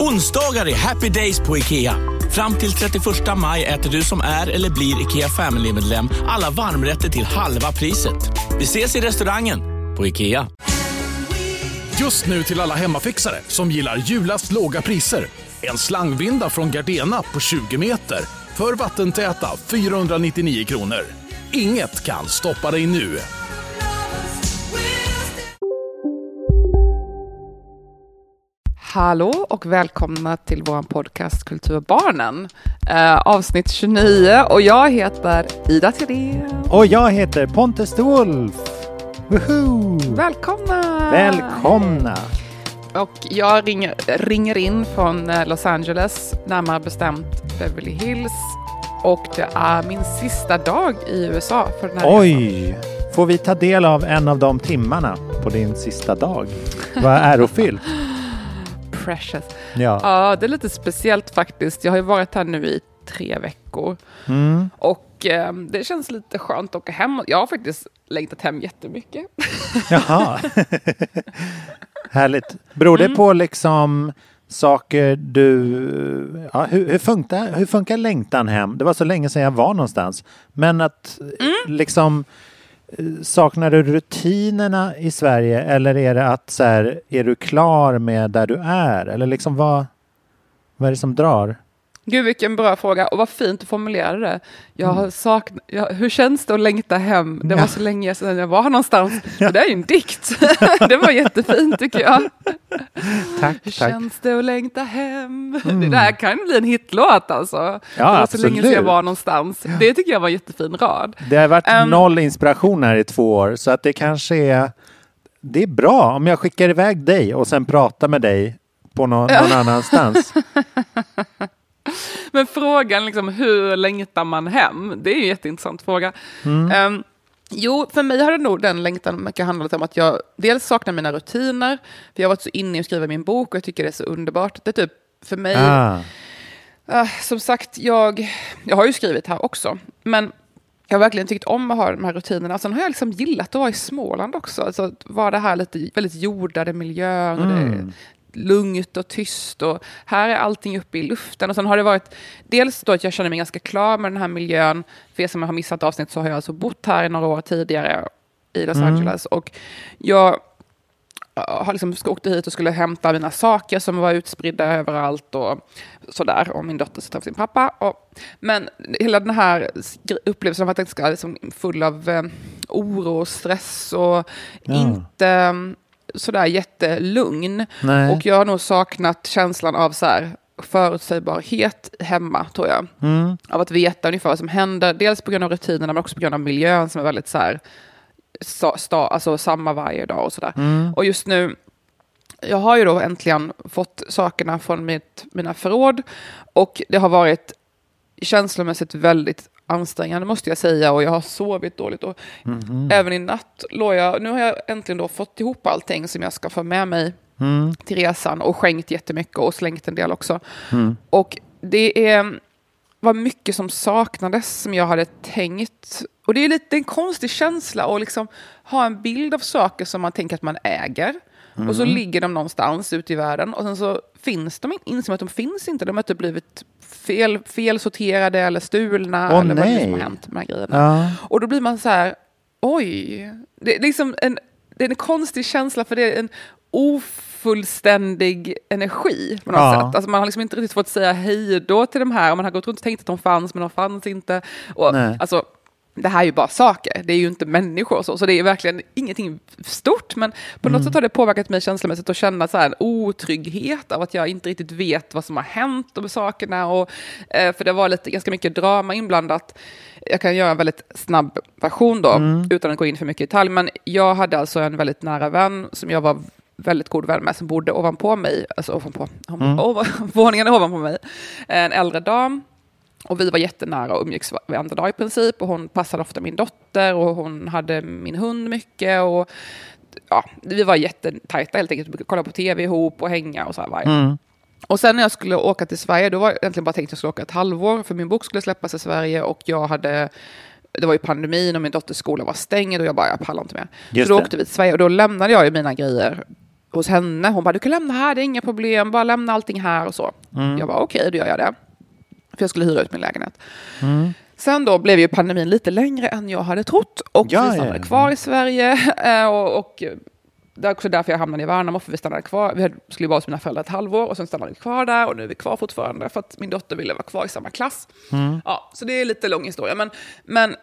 Onsdagar är happy days på IKEA. Fram till 31 maj äter du som är eller blir IKEA Family-medlem alla varmrätter till halva priset. Vi ses i restaurangen på IKEA. Just nu till alla hemmafixare som gillar julast låga priser. En slangvinda från Gardena på 20 meter för vattentäta 499 kronor. Inget kan stoppa dig nu. Hallå och välkomna till vår podcast Kulturbarnen. Eh, avsnitt 29 och jag heter Ida Thedéen. Och jag heter Pontus de Wolf. Woho! Välkomna! Välkomna! Och jag ringer, ringer in från eh, Los Angeles, närmare bestämt Beverly Hills. Och det är min sista dag i USA för den här resan. Oj! Får vi ta del av en av de timmarna på din sista dag? Vad ärofyllt. Precious. Ja. Ja, det är lite speciellt faktiskt. Jag har ju varit här nu i tre veckor. Mm. Och eh, det känns lite skönt att åka hem. Jag har faktiskt längtat hem jättemycket. Jaha. Härligt. Beror det Mm. på liksom saker du... Ja, hur, hur, funkar, hur funkar längtan hem? Det var så länge sedan jag var någonstans. Men att Mm. liksom... Saknar du rutinerna i Sverige eller är det att så här, är du klar med där du är? Eller liksom vad, vad är det som drar? Gud vilken bra fråga och vad fint du formulerade det. Jag Mm. har saknat, jag, hur känns det att längta hem? Det var så länge sedan jag var någonstans. Det där är ju en dikt. det var jättefint tycker jag. Tack, Hur tack. känns det att längta hem? Mm. Det där kan bli en hitlåt alltså. Ja, det var så länge sedan jag var någonstans. Det tycker jag var en jättefin rad. Det har varit Ehm. noll inspiration här i två år så att det kanske är det är bra om jag skickar iväg dig och sen pratar med dig på någon, någon annanstans. Men frågan liksom, hur längtar man hem? Det är ju en jätteintressant fråga. Mm. Ehm, jo, för mig har det nog den längtan mycket handlat om att jag dels saknar mina rutiner, för jag har varit så inne i att skriva min bok och jag tycker det är så underbart. Det är typ för mig, Ah. Ah, som sagt, jag, jag har ju skrivit här också, men jag har verkligen tyckt om att ha de här rutinerna. Sen har jag liksom gillat att vara i Småland också. Alltså vara det här lite väldigt jordade miljön. Och det är Mm. Lugnt och tyst. Och här är allting uppe i luften. Och sen har det varit dels då att jag känner mig ganska klar med den här miljön. För er som har missat avsnitt så har jag alltså bott här i några år tidigare i Los Mm. Angeles. Och jag har liksom åkte hit och skulle hämta mina saker som var utspridda överallt och sådär. Och min dotter ska träffa sin pappa. Och, men hela den här upplevelsen av att jag ska liksom full av eh, oro och stress och Ja. inte sådär jättelugn. Nej. Och jag har nog saknat känslan av så här förutsägbarhet hemma, tror jag. Mm. Av att veta ungefär vad som händer. Dels på grund av rutinerna, men också på grund av miljön som är väldigt så här, sta, sta, alltså samma varje dag och sådär. Mm. Och just nu, jag har ju då äntligen fått sakerna från mitt, mina förråd. Och det har varit känslomässigt väldigt ansträngande måste jag säga. Och jag har sovit dåligt. Och Mhm. även i natt låg jag, nu har jag äntligen då fått ihop allting som jag ska få med mig Mm. till resan och skänkt jättemycket och slängt en del också. Mm. Och det är, var mycket som saknades som jag hade tänkt. Och det är lite en konstig känsla att liksom ha en bild av saker som man tänker att man äger. Och så Mm. ligger de någonstans ute i världen och sen så finns de, in- inser man att de finns inte. De har inte blivit fel, felsorterade eller stulna Åh, eller vad det är som har nej. hänt med de här grejerna. Ja. Och då blir man så här, oj. Det är liksom en, det är en konstig känsla för det är en ofullständig energi på något Ja. sätt. Alltså man har liksom inte riktigt fått säga hej då till de här och man har gått runt och tänkt att de fanns men de fanns inte. Och, Nej. alltså, det här är ju bara saker, det är ju inte människor och så, så det är verkligen ingenting stort. Men på något Mm. sätt har det påverkat mig känslomässigt att känna så här en otrygghet av att jag inte riktigt vet vad som har hänt med sakerna. Och, eh, för det var lite, ganska mycket drama inblandat. Jag kan göra en väldigt snabb version då, Mm. utan att gå in för mycket i detalj. Men jag hade alltså en väldigt nära vän som jag var väldigt god vän med som bodde ovanpå mig, alltså ovanpå, ovan, våningen ovanpå mig, en äldre dam. Och vi var jättenära och umgicks varenda dag i princip. Och hon passade ofta min dotter och hon hade min hund mycket. Och, ja, vi var jättetajta helt enkelt. Vi brukade kolla på tv ihop och hänga och så här. varje- Och sen när jag skulle åka till Sverige, då var jag egentligen bara tänkt att jag skulle åka ett halvår, för min bok skulle släppas i Sverige och jag hade, det var ju pandemin och min dotters skola var stängd och jag bara, jag pallar inte mer. Just så då det. åkte vi till Sverige och då lämnade jag ju mina grejer hos henne. Hon bara, du kan lämna här, det är inga problem, bara lämna allting här och så. Mm. Jag bara, okej, då gör jag det. För jag skulle hyra ut min lägenhet. Sen då blev ju pandemin lite längre än jag hade trott och Ja, vi ja, stannade ja. kvar i Sverige. eh, Och, och det är också därför jag hamnade i Värnamo, för vi stannade kvar. Vi skulle vara hos mina föräldrar ett halvår och sen stannade vi kvar där och nu är vi kvar fortfarande för att min dotter ville vara kvar i samma klass. Ja, så det är lite lång historia. Men, men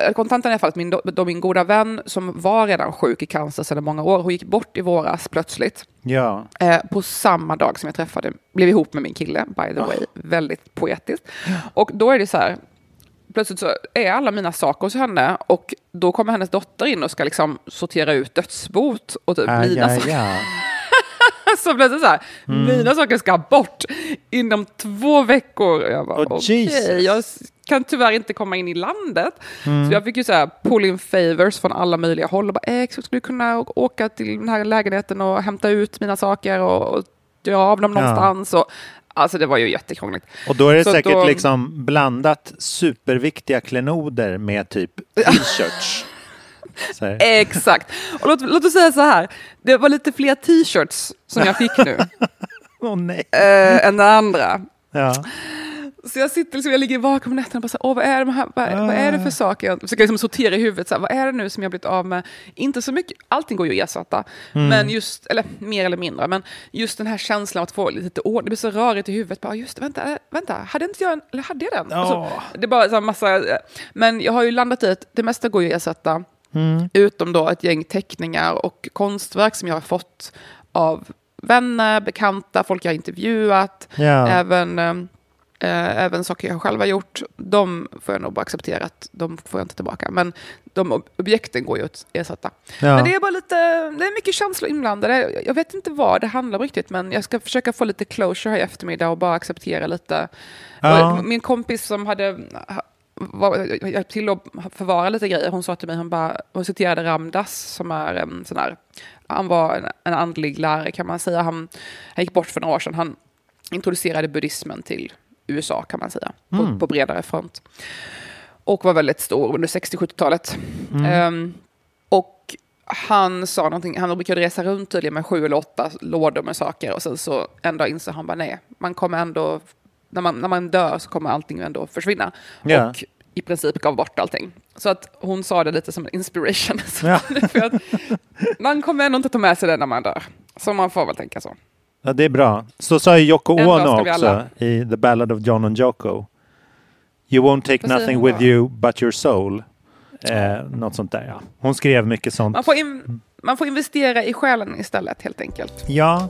eh, kontanten i alla fall att min, då min goda vän som var redan sjuk i cancer sedan många år, hon gick bort i våras plötsligt. Ja. Eh, på samma dag som jag träffade, blev ihop med min kille, by the way. Väldigt poetiskt. Och då är det så här, plötsligt så är alla mina saker hos henne och då kommer hennes dotter in och ska liksom sortera ut dödsbot och typ Aj, mina aj, saker. aj. Så plötsligt så här, Mm. mina saker ska bort inom två veckor. Och Jag bara, Oh, okej, Jesus. jag kan tyvärr inte komma in i landet. Mm. Så jag fick ju så här pull in favors från alla möjliga håll. Och bara, eh, skulle du kunna åka till den här lägenheten och hämta ut mina saker och, och göra av dem Ja. någonstans? Och, alltså det var ju jättekrångligt. Och då är det Så säkert då- liksom blandat superviktiga klenoder med typ t-shirts. Exakt. Och låt, låt oss säga så här, det var lite fler t-shirts som jag fick nu Åh nej. eh, än det andra. Ja. Så jag sitter liksom, jag ligger vaken på nätterna och bara så här, Åh, vad, är det här, vad, vad är det för saker? Jag försöker liksom sortera i huvudet, så här, vad är det nu som jag blivit av med? Inte så mycket, allting går ju att ersätta, men just, eller mer eller mindre, men just den här känslan av att få lite ordning, det blir så rörigt i huvudet, bara just vänta, vänta, hade inte jag en, eller hade jag den? Alltså, det är bara så här massa, men jag har ju landat i att det mesta går ju att ersätta, utom då ett gäng teckningar och konstverk som jag har fått av vänner, bekanta, folk jag har intervjuat, Ja. även, eh, även saker jag själv har gjort. De får jag nog bara acceptera att de får jag inte tillbaka. Men de ob- objekten går ju att ersätta. Ja. Men det är bara lite, det är mycket känslor inblandade. Jag- vet inte vad det handlar om riktigt, men jag ska försöka få lite closure här i eftermiddag och bara acceptera lite. Ja. Min kompis som hade var, jag hjälpte till att förvara lite grejer. Hon sa till mig, hon, bara, hon citerade Ramdas som är en sån här, han var en, en andlig lärare kan man säga. Han, han gick bort för några år sedan. Han introducerade buddhismen till USA kan man säga, på, på bredare front. Och var väldigt stor under 60-70-talet. Ehm, och han sa någonting, han brukade resa runt tydligen med sju eller åtta lådor med saker och sen så en dag insåg han bara nej, man kommer ändå, när man, när man dör så kommer allting ändå försvinna. Ja. Och i princip gav bort allting. Så att hon sa det lite som en inspiration. Ja. för att man kommer ändå inte ta med sig det när man dör. Så man får väl tänka så. Ja, det är bra. Så sa ju Yoko Ono också i The Ballad of John and Yoko. You won't take säger nothing with you but your soul. Eh, något sånt där, ja. Hon skrev mycket sånt. Man får, in, man får investera i själen istället helt enkelt. Ja.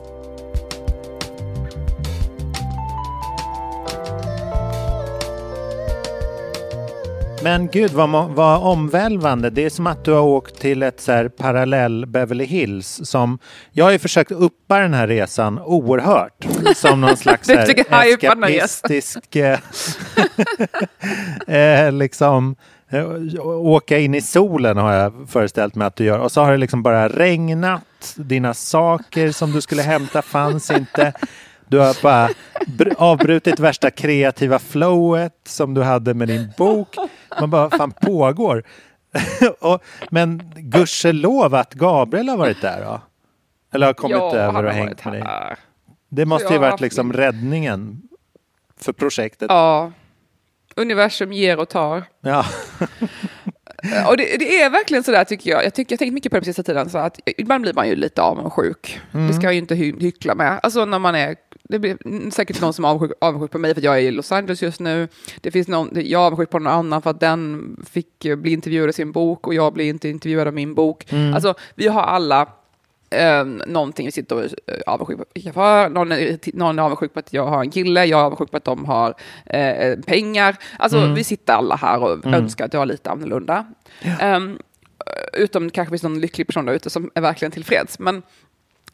Men gud vad, vad omvälvande. Det är som att du har åkt till ett så parallell Beverly Hills. Som, jag har ju försökt uppa den här resan oerhört. Som någon slags här eskapistisk... eh, eh, liksom, eh, åka in i solen har jag föreställt mig att du gör. Och så har det liksom bara regnat. Dina saker som du skulle hämta fanns inte. Du har bara br- avbrutit värsta kreativa flowet som du hade med din bok. Man bara, fan pågår? och, men gudskelov att Gabriel har varit där då? Eller har kommit Ja, över och hängt med dig? här. Det måste ju varit liksom min- räddningen för projektet. Ja. Universum ger och tar. Ja. Och det, det är verkligen sådär tycker jag. Jag, tycker, jag tänkt mycket på det på sista tiden. Så att ibland blir man ju lite avundsjuk. Det ska jag ju inte hy- hyckla med. Alltså när man är... Det blir säkert någon som är avundsjuk, avundsjuk på mig för att jag är i Los Angeles just nu. Det finns någon, jag är avundsjuk på någon annan för att den fick eh, bli intervjuad i sin bok och jag blir inte intervjuad av min bok. Alltså vi har alla eh, någonting vi sitter och är avundsjuka för. Någon är, någon är avundsjuk på att jag har en kille, jag är avundsjuk på att de har eh, pengar. Alltså vi sitter alla här och önskar att jag är lite annorlunda. Ehm, utom kanske finns någon lycklig person där ute som är verkligen tillfreds. Men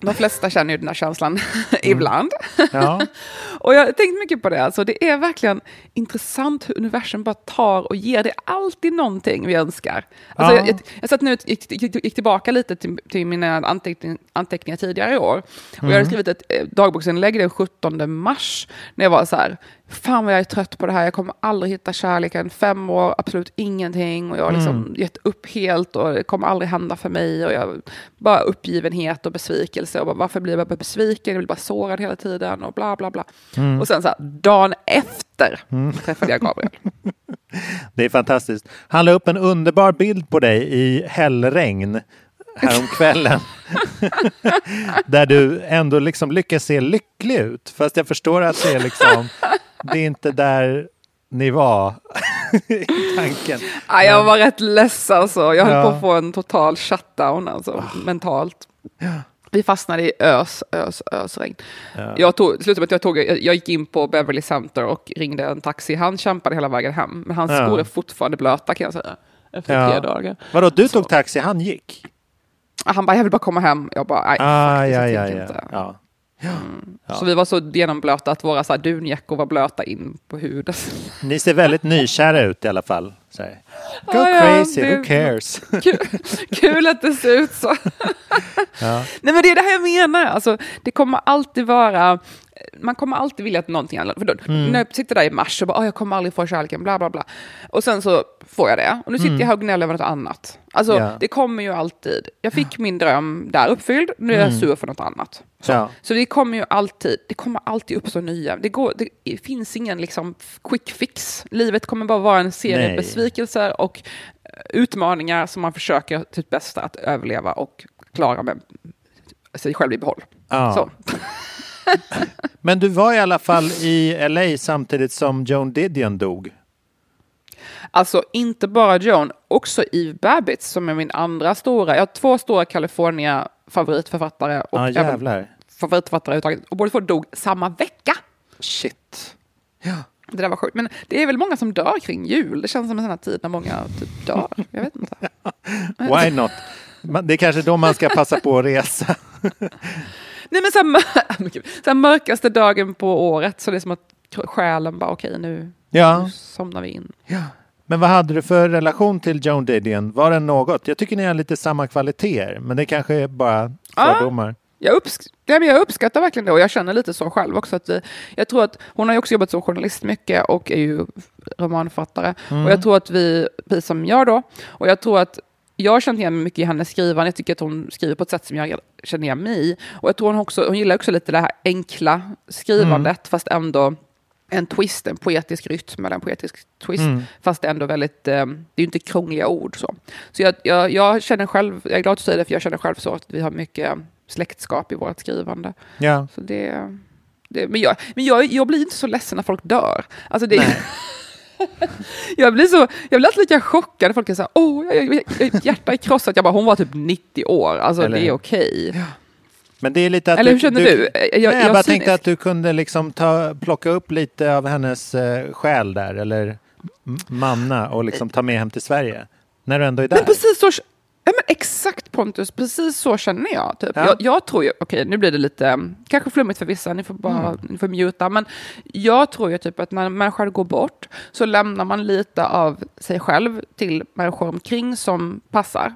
De flesta känner ju den här känslan ibland. Ja. Och jag har tänkt mycket på det. Alltså, det är verkligen intressant hur universum bara tar och ger. Det är alltid någonting vi önskar. Alltså, Ja. jag, jag satt nu, gick, gick, gick tillbaka lite till, till mina anteckning, anteckningar tidigare i år. Och jag hade skrivit ett eh, dagboksinlägg den 17 mars. När jag var så här, fan vad jag är trött på det här. Jag kommer aldrig hitta kärleken. Fem år, absolut ingenting. Och jag har liksom gett upp helt och det kommer aldrig hända för mig. Och jag, bara uppgivenhet och besvikelse. Och bara, varför blir jag bara besviken? Jag blir bara sårad hela tiden och bla bla bla. Och sen så här, dagen efter träffade jag Gabriel. Det är fantastiskt. Han la upp en underbar bild på dig i hällregn häromkvällen. Där du ändå liksom lyckas se lycklig ut. Fast jag förstår att det är liksom, det är inte där ni var i tanken. Ja, jag var rätt ledsen alltså. Jag höll Ja. på att få en total shutdown alltså, mentalt. Vi fastnade i ös, ös, ösregn. Jag tog, slutade med att jag, tog, jag, gick in på Beverly Center och ringde en taxi. Han kämpade hela vägen hem, men hans Ja. skor är fortfarande blöta kan jag säga. Efter Ja. tre dagar. Vadå, du tog taxi, han gick? Han bara, jag vill bara komma hem. Jag bara, nej, Ah, faktiskt, ja, jag ja, ja. inte. ja. Ja. Så vi var så genomblöta att våra så här, dunjackor var blöta in på huden. Ni ser väldigt nykära ut i alla fall. Så här. Go Ja, ja, crazy, det- who cares? Kul, kul att det ser ut så. Ja. Nej men det är det här jag menar. Alltså, det kommer alltid vara, man kommer alltid vilja att någonting annat. För då, Mm. När jag sitter där i mars och bara, "Åh, jag kommer aldrig få kärleken, bla bla bla. Och sen så får jag det. Och nu sitter jag här och gnäller över något annat. Alltså Mm. Ja. det kommer ju alltid. Jag fick min dröm där uppfylld, nu är jag sur för något annat. Så, Mm. Ja. så det kommer ju alltid, det kommer alltid uppstå nya. Det, går, det finns ingen liksom quick fix. Livet kommer bara vara en serie Nej. besvikelser och eh, utmaningar som man försöker sitt bästa att överleva och klara med sig själv i behåll. Ja. Så. Men du var i alla fall i LA samtidigt som Joan Didion dog. Alltså inte bara Joan, också Eve Babbitt som är min andra stora. Jag har två stora California favoritförfattare och Ja, även favoritförfattare överhuvudtaget. Och båda två dog samma vecka. Shit. Det där var sjukt. Men det är väl många som dör kring jul. Det känns som en sån här tid när många typ dör. Jag vet inte. Why not? Det är kanske då man ska passa på att resa. Nej men så här, mör- Gud. så här mörkaste dagen på året så det är som att själen bara okej nu, Ja. nu somnar vi in. Men vad hade du för relation till Joan Didion? Var det något? Jag tycker ni har lite samma kvaliteter, men det kanske är bara Ja. fördomar. Jag, uppsk ja, jag uppskattar verkligen det och jag känner lite så själv också. Att vi, jag tror att hon har ju också jobbat som journalist mycket och är ju romanförfattare. Och jag tror att vi, precis som jag då, och jag tror att jag har känt igen mig mycket i hennes skrivande. Jag tycker att hon skriver på ett sätt som jag känner igen mig i. Och jag tror hon också, hon gillar också lite det här enkla skrivandet fast ändå en twist, en poetisk rytm eller en poetisk twist. Fast ändå väldigt, eh, det är ju inte krångliga ord så. Så jag, jag, jag känner själv, jag är glad att du säger det för jag känner själv så att vi har mycket släktskap i vårt skrivande. Ja. Så det, det, men jag, men jag, jag blir inte så ledsen när folk dör. Alltså det, jag blir så, jag blir alltid lika chockad folk är så här, åh, jag, jag, jag, hjärta är krossat. Jag bara, hon var typ 90 år, alltså Eller det är okej. Men det är lite att Eller hur känner du? Jag- Nej, jag, jag bara tänkte att du kunde liksom ta, plocka upp lite av hennes eh, själ där, eller manna och liksom ta med hem till Sverige. När du ändå är där. Men precis så, ja, men exakt Pontus, precis så känner jag. Typ. Ja. Jag, jag tror ju, okej nu blir det lite, mm, kanske flummigt för vissa, ni får bara ni får muta, men jag tror ju typ att när människor går bort så lämnar man lite av sig själv till människor omkring som passar.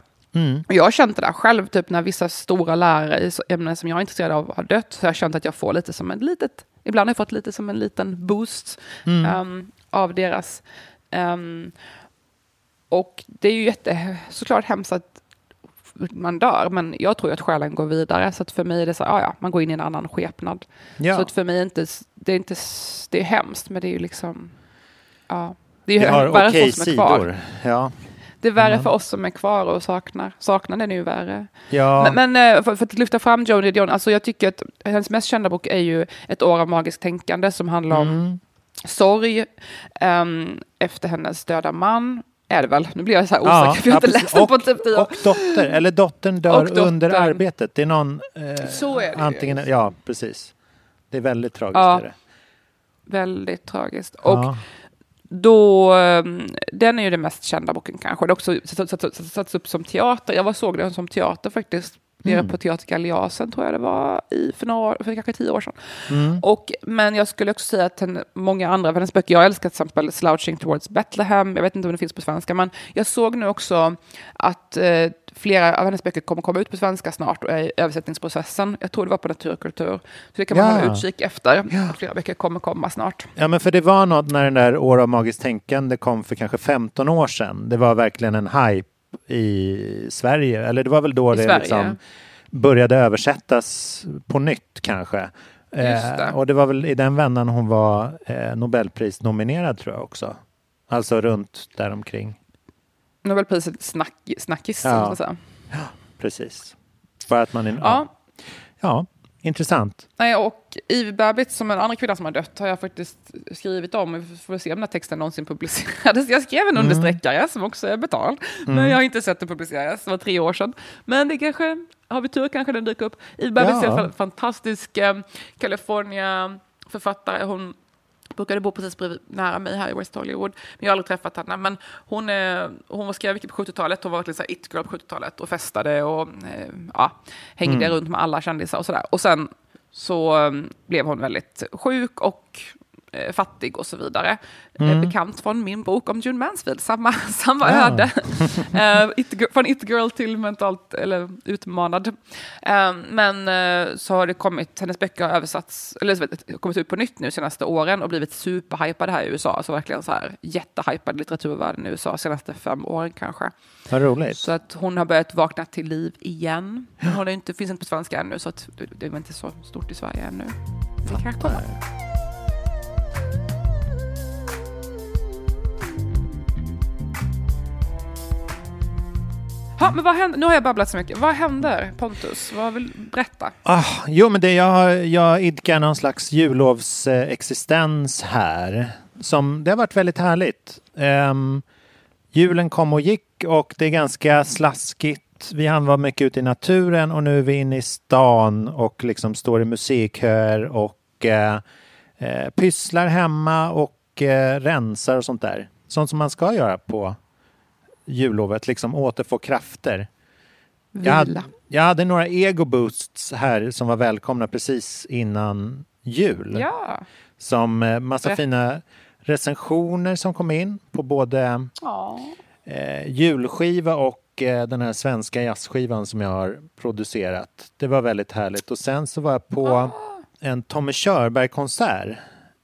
Och jag har känt det där själv, typ när vissa stora lärare i ämnen som jag är intresserad av har dött, så har jag känt att jag får lite som en litet, ibland har jag fått lite som en liten boost ehm, av deras ehm, och det är ju jätte, såklart hemskt att man dör, men jag tror att själen går vidare. Så att för mig är det så här, ja, man går in i en annan skepnad. Ja. Så att för mig är inte, det är inte, det är hemskt, men det är ju liksom, ja. Det är ju värre för oss som är kvar. Ja. Det är värre för oss som är kvar och saknar. Saknaden är ju värre. Ja. Men, men eh, för, för att lyfta fram Joni Dion, alltså jag tycker att hennes mest kända bok är ju Ett år av magiskt tänkande som handlar om Mm. sorg ehm, efter hennes döda man. Är det väl? Nu blir jag så här Ja, osäker, för jag har ja, inte läst den på typ tio år. och dotter, eller dottern dör dottern. under arbetet. Det är någon... Eh, Så är det ju, antingen, just. Ja, precis. Det är väldigt tragiskt. Ja. Är det. Väldigt tragiskt. Och Ja. då, ehm, den är ju den mest kända boken kanske. Det har också satts, upp som teater. Jag var såg den som teater faktiskt nere Mm. på Teater Galeasen tror jag det var i, för, några, för kanske tio år sedan. Mm. Och, men jag skulle också säga att många andra av hennes böcker, jag älskar till exempel Slouching Towards Bethlehem, jag vet inte om det finns på svenska, men jag såg nu också att eh, flera av hennes böcker kommer komma ut på svenska snart och är i översättningsprocessen. Jag tror det var på Natur och kultur. Så det kan man Ja. hålla utkik efter. Att flera böcker kommer komma snart. Ja, men för det var något när den där År av magiskt tänkande kom för kanske 15 år sedan. Det var verkligen en hype i Sverige. Eller det var väl då I det liksom började översättas på nytt kanske. Just det. Eh, och det var väl i den vändan hon var eh, Nobelprisnominerad tror jag också. Alltså runt däromkring. Nobelpriset snack, snackis, Ja. så att säga. Precis. För att man är... Ja. ja, intressant. Nej, och Ivy Babbitt, som en annan kvinna som har dött, har jag faktiskt skrivit om. Vi får se om den här texten någonsin publicerades. Jag skrev en Mm. understreckare som också är betald, men Mm. jag har inte sett den publiceras. Det var tre år sedan. Men det kanske, har vi tur kanske den dyker upp. Ivy Babbitt är alla fall en fantastisk eh, California-författare. Hon brukade bo precis bredvid, nära mig här i West Hollywood. Men jag har aldrig träffat henne. Men hon, är, hon var skrev mycket på 70-talet. Hon var verkligen så här it-girl på 70-talet och festade och eh, ja, hängde Mm. runt med alla kändisar och sådär. Och sen så eh, blev hon väldigt sjuk och eh, fattig och så vidare. Eh, Mm. bekant från min bok om June Mansfield, samma, samma Ja. öde. Eh, it, från it-girl till mentalt eller utmanad. Eh, men eh, så har det kommit, hennes böcker har översatts, eller kommit ut på nytt nu senaste åren och blivit superhypade här i USA. Alltså verkligen så här jättehypad litteraturvärlden i USA senaste fem åren kanske. Vad roligt. Så att hon har börjat vakna till liv igen. Hon är inte, finns inte på svenska ännu så att det, det är inte så stort i Sverige ännu. Det kanske kommer. Ha, men vad händer? Nu har jag babblat så mycket. Vad händer Pontus? Vad vill berätta? Ah, jo, men det, jag, jag idkar någon slags jullovsexistens här. Som, det har varit väldigt härligt. Um, julen kom och gick och det är ganska slaskigt. Vi hann vara mycket ute i naturen och nu är vi inne i stan och liksom står i musikhör och eh, eh, pysslar hemma och eh, rensar och sånt där. Sånt som man ska göra på jullovet, liksom återfå krafter. Jag hade, jag hade några ego boosts här som var välkomna precis innan jul. Ja. Som eh, massa Berätta. fina recensioner som kom in på både eh, julskiva och eh, den här svenska jazzskivan som jag har producerat. Det var väldigt härligt. Och sen så var jag på en Tommy Körberg-konsert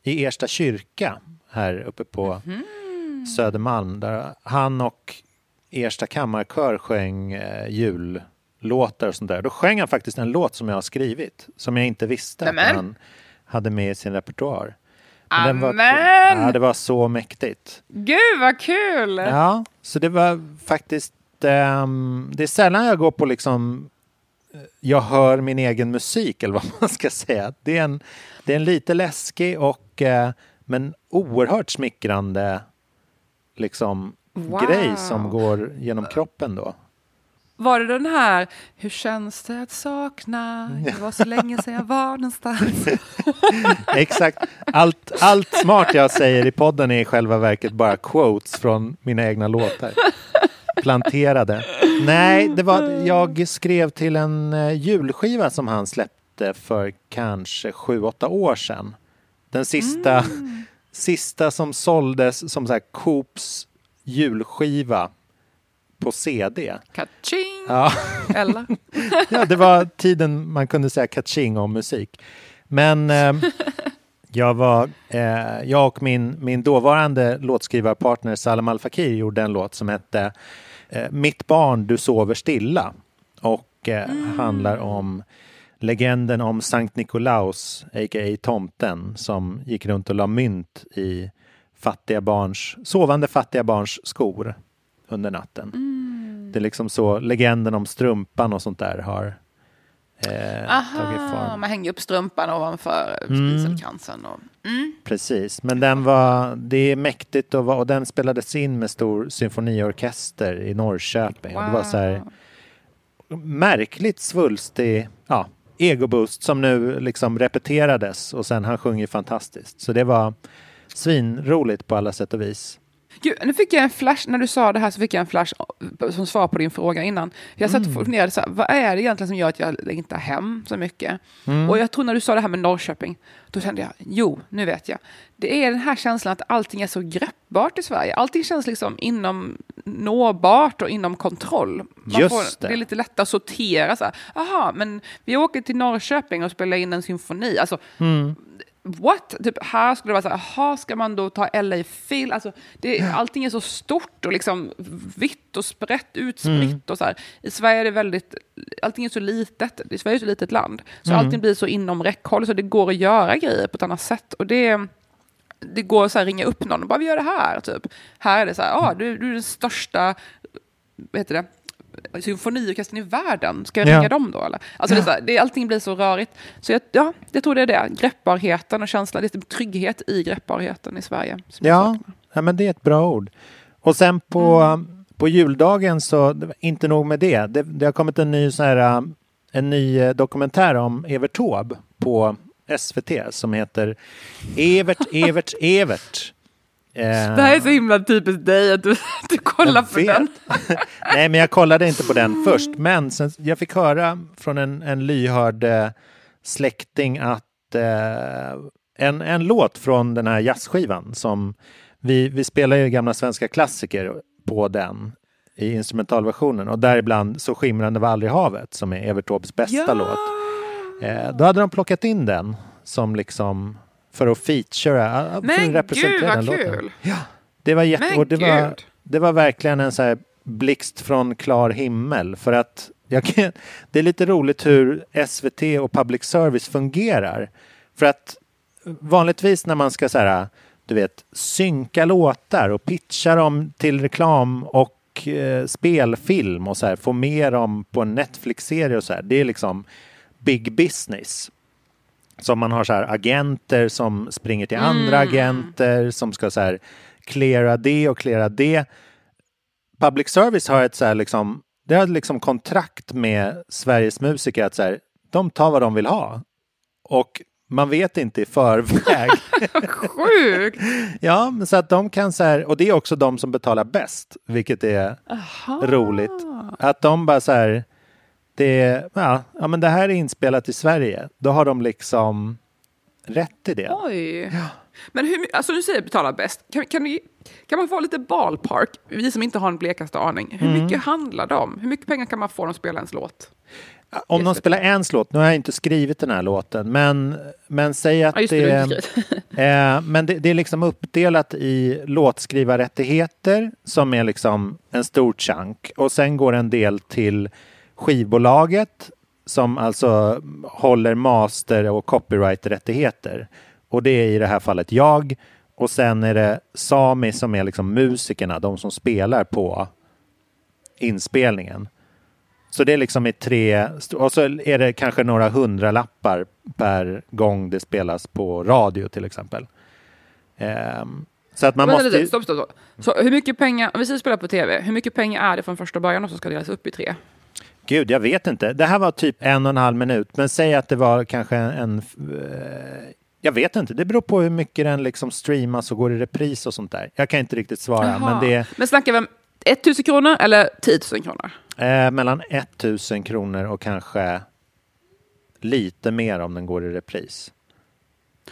i Ersta kyrka här uppe på Södermalm. Där han och Ersta kammarkör sjöng eh, jullåtar och sånt där. Då sjöng han faktiskt en låt som jag har skrivit. Som jag inte visste att Nämen. han hade med i sin repertoar. Men var, ja, det var så mäktigt. Gud vad kul! Ja, så det var faktiskt... ehm, det är sällan jag går på liksom... eh, Jag hör min egen musik eller vad man ska säga. Det är en, det är en lite läskig och eh, men oerhört smickrande liksom Wow. grej som går genom kroppen då. Var det den här, hur känns det att sakna? Det var så länge sedan jag var någonstans. Exakt. Allt, allt smart jag säger i podden är i själva verket bara quotes från mina egna låtar. Planterade. Nej, det var, jag skrev till en eh, julskiva som han släppte för kanske sju, åtta år sedan. Den sista, sista som såldes som så här Coops julskiva på CD. Kaching! Ja. Eller? ja, det var tiden man kunde säga kaching om musik. Men eh, jag, var, eh, jag och min, min dåvarande låtskrivarpartner Salam Al Fakir gjorde en låt som hette eh, Mitt barn, du sover stilla. Och eh, handlar om legenden om Sankt Nikolaus, a.k.a. tomten, som gick runt och la mynt i fattiga barns, sovande fattiga barns skor under natten. Det är liksom så legenden om strumpan och sånt där har eh, tagit Aha, form. man hänger upp strumpan ovanför Mm. spiselkransen. Och, mm. Precis, men den var, det är mäktigt och, och den spelades in med stor symfoniorkester i Norrköping. Och det var så här märkligt svulstig ja, egoboost som nu liksom repeterades och sen han sjunger fantastiskt. Så det var svinroligt på alla sätt och vis. Gud, nu fick jag en flash, när du sa det här så fick jag en flash som svar på din fråga innan. Jag satt och funderade, så här, vad är det egentligen som gör att jag längtar hem så mycket? Och jag tror när du sa det här med Norrköping, då kände jag, jo, nu vet jag. Det är den här känslan att allting är så greppbart i Sverige. Allting känns liksom inom nåbart och inom kontroll. Man Just får, det. det är lite lättare att sortera. Så här, Aha, men vi åker till Norrköping och spelar in en symfoni. Alltså, what? Typ här skulle det vara så här, ska man då ta LA Phil? Alltså, det, allting är så stort och liksom vitt och sprätt, utspritt och så här. I Sverige är det väldigt, allting är så litet. I Sverige är ett litet land. Så allting blir så inom räckhåll så det går att göra grejer på ett annat sätt. Och det, det går att så här, ringa upp någon och bara, vi gör det här. Typ. Här är det så här, ah, du, du är den största, vad heter det? Symfoniorkestern i världen, ska jag Ja. ringa dem då? Eller? Alltså det är så det, allting blir så rörigt. Så jag, ja, jag tror det är det. Greppbarheten och känslan, det är trygghet i greppbarheten i Sverige. Ja, ja, men det är ett bra ord. Och sen på, Mm. på juldagen så, inte nog med det. Det, det har kommit en ny, sån här, äh, en ny eh, dokumentär om Evert Taube på SVT som heter Evert, Evert, Evert. Eh, Det här är så himla typiskt dig att du, du kollar på den. Nej, men jag kollade inte på den först. Men sen, jag fick höra från en, en lyhörd eh, släkting att eh, en, en låt från den här jazzskivan som vi, vi spelar ju gamla svenska klassiker på den i instrumentalversionen och däribland Så skimrande var aldrig havet som är Evert Taubes bästa låt. Eh, då hade de plockat in den som liksom för att featura, för att Men representera gud vad kul! Det var jätte... Men och det, var, det var verkligen en så här blixt från klar himmel. För att kan, det är lite roligt hur SVT och public service fungerar. För att vanligtvis när man ska så här, du vet, synka låtar och pitcha dem till reklam och eh, spelfilm och så här, få med dem på en Netflix-serie och så här. Det är liksom big business. Som man har så här agenter som springer till andra agenter som ska så här cleara det och cleara det. Public service har ett så här liksom, det har liksom kontrakt med Sveriges musiker att så här, de tar vad de vill ha. Och man vet inte i förväg. Sjukt! ja, så att de kan så här, och det är också de som betalar bäst, vilket är roligt. Att de bara så här, det, ja, ja, men det här är inspelat i Sverige. Då har de liksom rätt i det. Oj. Men hur, alltså du säger betala bäst. Kan, kan, du, kan man få lite ballpark? Vi som inte har en blekaste aning. Hur Mm. mycket handlar det om? Hur mycket pengar kan man få om de spelar ens låt? Om de spelar en låt, nu har jag inte skrivit den här låten, men, men säg att Ja, det, det, eh, men det, det är liksom uppdelat i låtskrivarrättigheter som är liksom en stor chunk och sen går en del till skivbolaget som alltså håller master och copyright-rättigheter. Och det är i det här fallet jag och sen är det Sami som är liksom musikerna, de som spelar på inspelningen. Så det är liksom i tre, och så är det kanske några hundralappar per gång det spelas på radio till exempel. Ehm, så att man Vänta måste... lite, stopp, stopp, stopp. Så hur mycket pengar, om vi säger spela på tv, hur mycket pengar är det från första början så ska delas upp i tre? Gud, jag vet inte. Det här var typ en och en halv minut, men säg att det var kanske en... eh, jag vet inte, det beror på hur mycket den liksom streamas och går i repris och sånt där. Jag kan inte riktigt svara, Jaha. men det Men snackar vi om 1000 kronor eller 10 000 kronor? eh, mellan 1000 kronor och kanske lite mer om den går i repris.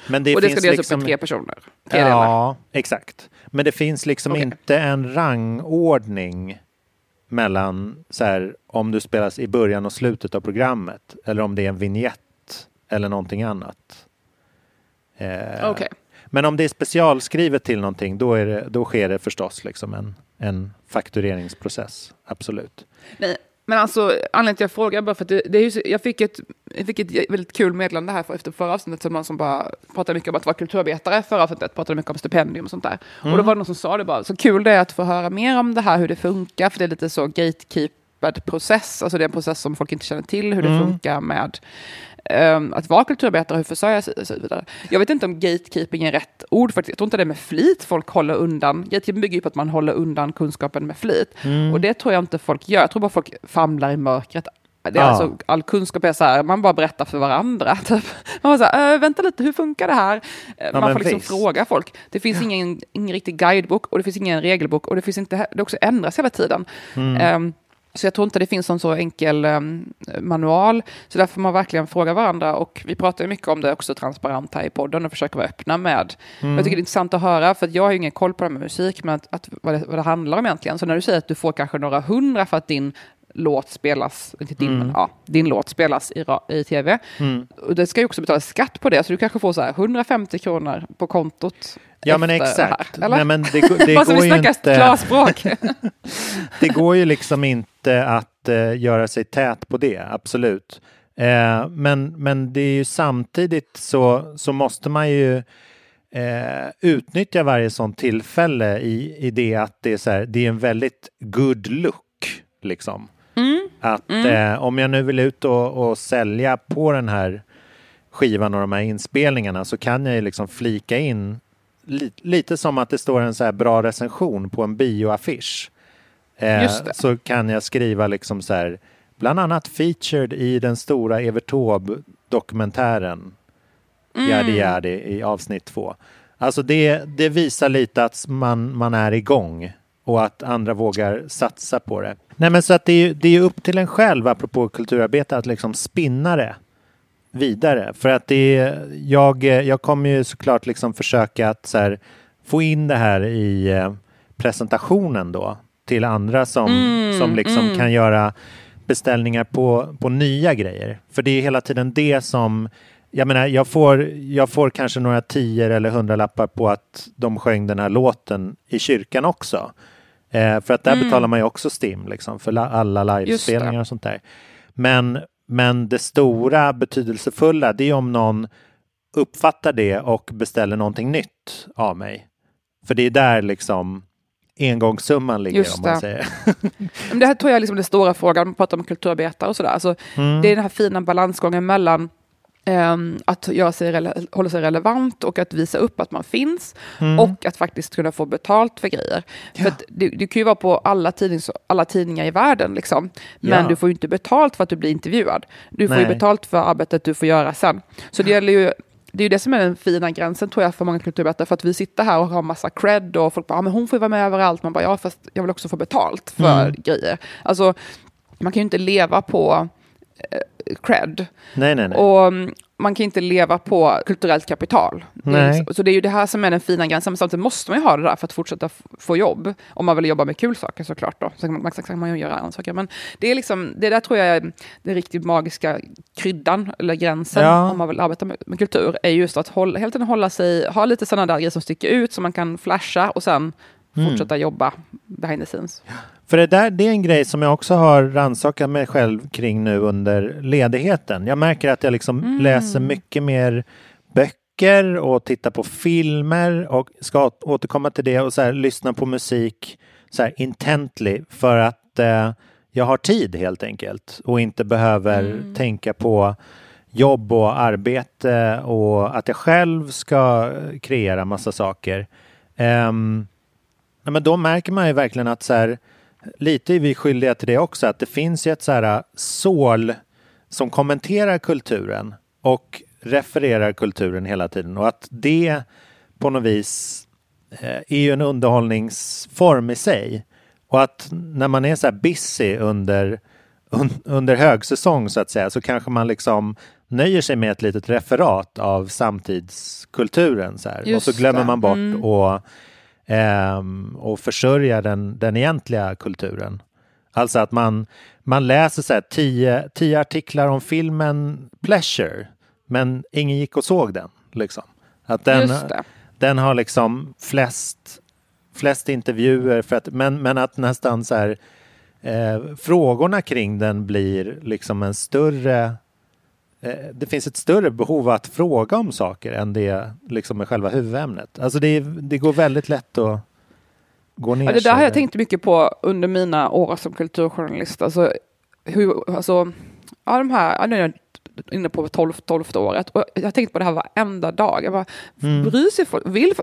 Men det och det finns ska delas liksom... upp i tre personer? Tre delar. Ja, exakt. Men det finns liksom Okej. inte en rangordning mellan så här, om du spelas i början och slutet av programmet eller om det är en vignett eller någonting annat. Eh, Okej. Men om det är specialskrivet till någonting då, är det, då sker det förstås liksom en, en faktureringsprocess. Absolut. Nej, men alltså anledningen till att jag frågar bara för att det, det är så, jag, fick ett, jag fick ett väldigt kul meddelande här för, efter förra avsnittet som någon som bara pratade mycket om att vara kulturarbetare. Förra avsnittet pratade mycket om stipendium och sånt där. Och då var det någon som sa det bara, så kul det är att få höra mer om det här, hur det funkar, för det är lite så gatekeepad process, alltså det är en process som folk inte känner till, hur det funkar med ehm, att vara kulturarbetare, hur försörja sig och så vidare. Jag vet inte om gatekeeping är rätt ord, för jag tror inte det är med flit folk håller undan. Gatekeeping bygger ju på att man håller undan kunskapen med flit. Och det tror jag inte folk gör. Jag tror bara folk famlar i mörkret Det är Ja. alltså, all kunskap är så här, man bara berättar för varandra. Typ. Man bara så här, äh, vänta lite, hur funkar det här? Eh, man får liksom fråga folk. Det finns ingen, ingen riktig guidebok och det finns ingen regelbok och det finns inte, det också ändras hela tiden. Mm. Ehm, så jag tror inte det finns någon så enkel ehm, manual. Så därför får man verkligen fråga varandra. Och vi pratar ju mycket om det också transparent här i podden och försöker vara öppna med. Mm. Jag tycker det är intressant att höra, för jag har ju ingen koll på det här med musik, men att, att, vad, det, vad det handlar om egentligen. Så när du säger att du får kanske några hundra för att din låt spelas, inte din, Mm. men, ja, din låt spelas i, i tv. Och det ska ju också betalas skatt på det, så du kanske får så här 150 kronor på kontot. Ja men här, exakt. eller? Nej, men det, det går vi ju inte... klarspråk. det går ju liksom inte att eh, göra sig tät på det, absolut. Eh, men, men det är ju samtidigt så, så måste man ju eh, utnyttja varje sånt tillfälle i, i det att det är, så här, det är en väldigt good look. Liksom. Att Eh, om jag nu vill ut och, och sälja på den här skivan och de här inspelningarna så kan jag ju liksom flika in li, lite som att det står en så här bra recension på en bioaffisch. Eh, så kan jag skriva liksom så här, bland annat featured i den stora Evert dokumentären Yadi Yadi i avsnitt två. Alltså det, det visar lite att man, man är igång och att andra vågar satsa på det. Nej men så att det är, det är upp till en själv, apropå kulturarbete, att liksom spinna det vidare. För att det är, jag, jag kommer ju såklart liksom försöka att här, få in det här i eh, presentationen då till andra som, som liksom kan göra beställningar på, på nya grejer. För det är hela tiden det som jag menar, jag får, jag får kanske några tior eller hundralappar på att de sjöng den här låten i kyrkan också. Eh, för att där betalar man ju också STIM liksom, för la, alla livespelningar och sånt där. Men, men det stora betydelsefulla, det är om någon uppfattar det och beställer någonting nytt av mig. För det är där liksom engångssumman ligger Just om man säger. Det här tror jag är liksom den stora frågan, man pratar om kulturarbetare och sådär. Alltså, Mm. Det är den här fina balansgången mellan att göra sig hålla sig relevant och att visa upp att man finns Mm. och att faktiskt kunna få betalt för grejer. För att det, det kan ju vara på alla, tidnings, alla tidningar i världen, liksom. men Ja. du får ju inte betalt för att du blir intervjuad. Du får ju Nej. betalt för arbetet du får göra sen. Så det gäller ju det är ju det som är den fina gränsen tror jag för många kulturarbetare. För att vi sitter här och har massa cred och folk bara, ja, men hon får ju vara med överallt. Man bara, ja fast jag vill också få betalt för Mm. grejer. Alltså, man kan ju inte leva på cred. Nej, nej, nej. Och mm, man kan inte leva på kulturellt kapital. Nej. Så det är ju det här som är den fina gränsen. Men samtidigt måste man ju ha det där för att fortsätta få jobb. Om man vill jobba med kul saker såklart. Då. Så kan man, så kan man ju göra andra saker. Men det, är liksom, det där tror jag är den riktigt magiska kryddan, eller gränsen, Ja. om man vill arbeta med, med kultur. Är just att hålla, hela tiden hålla sig, ha lite sådana där grejer som sticker ut, som man kan flasha och sen Mm. fortsätta jobba behind the scenes. För det där det är en grej som jag också har rannsakat mig själv kring nu under ledigheten. Jag märker att jag liksom läser mycket mer böcker och tittar på filmer och ska återkomma till det och så här, lyssna på musik så här intently för att eh, jag har tid helt enkelt och inte behöver tänka på jobb och arbete och att jag själv ska kreera massa saker. Nej, men då märker man ju verkligen att så här, lite är vi skyldiga till det också, att det finns ju ett så här sål som kommenterar kulturen och refererar kulturen hela tiden och att det på något vis eh, är ju en underhållningsform i sig. Och att när man är så här busy under, un, under högsäsong så att säga så kanske man liksom nöjer sig med ett litet referat av samtidskulturen. Så här. Och så glömmer man bort Mm. och och försörja den, den egentliga kulturen. Alltså att man, man läser så här tio, tio artiklar om filmen Pleasure, men ingen gick och såg den. Liksom. Att den, den har liksom flest, flest intervjuer, för att, men, men att nästan så här eh, frågorna kring den blir liksom en större det finns ett större behov att fråga om saker än det liksom är själva huvudämnet. Alltså det, det går väldigt lätt att gå ner Ja, det där har jag tänkt mycket på under mina år som kulturjournalist. Alltså, hur, alltså, ja, de här, inne på 12, 12 året. Och jag har tänkt på det här varenda dag. Jag bara, Mm. bryr sig folk, vill,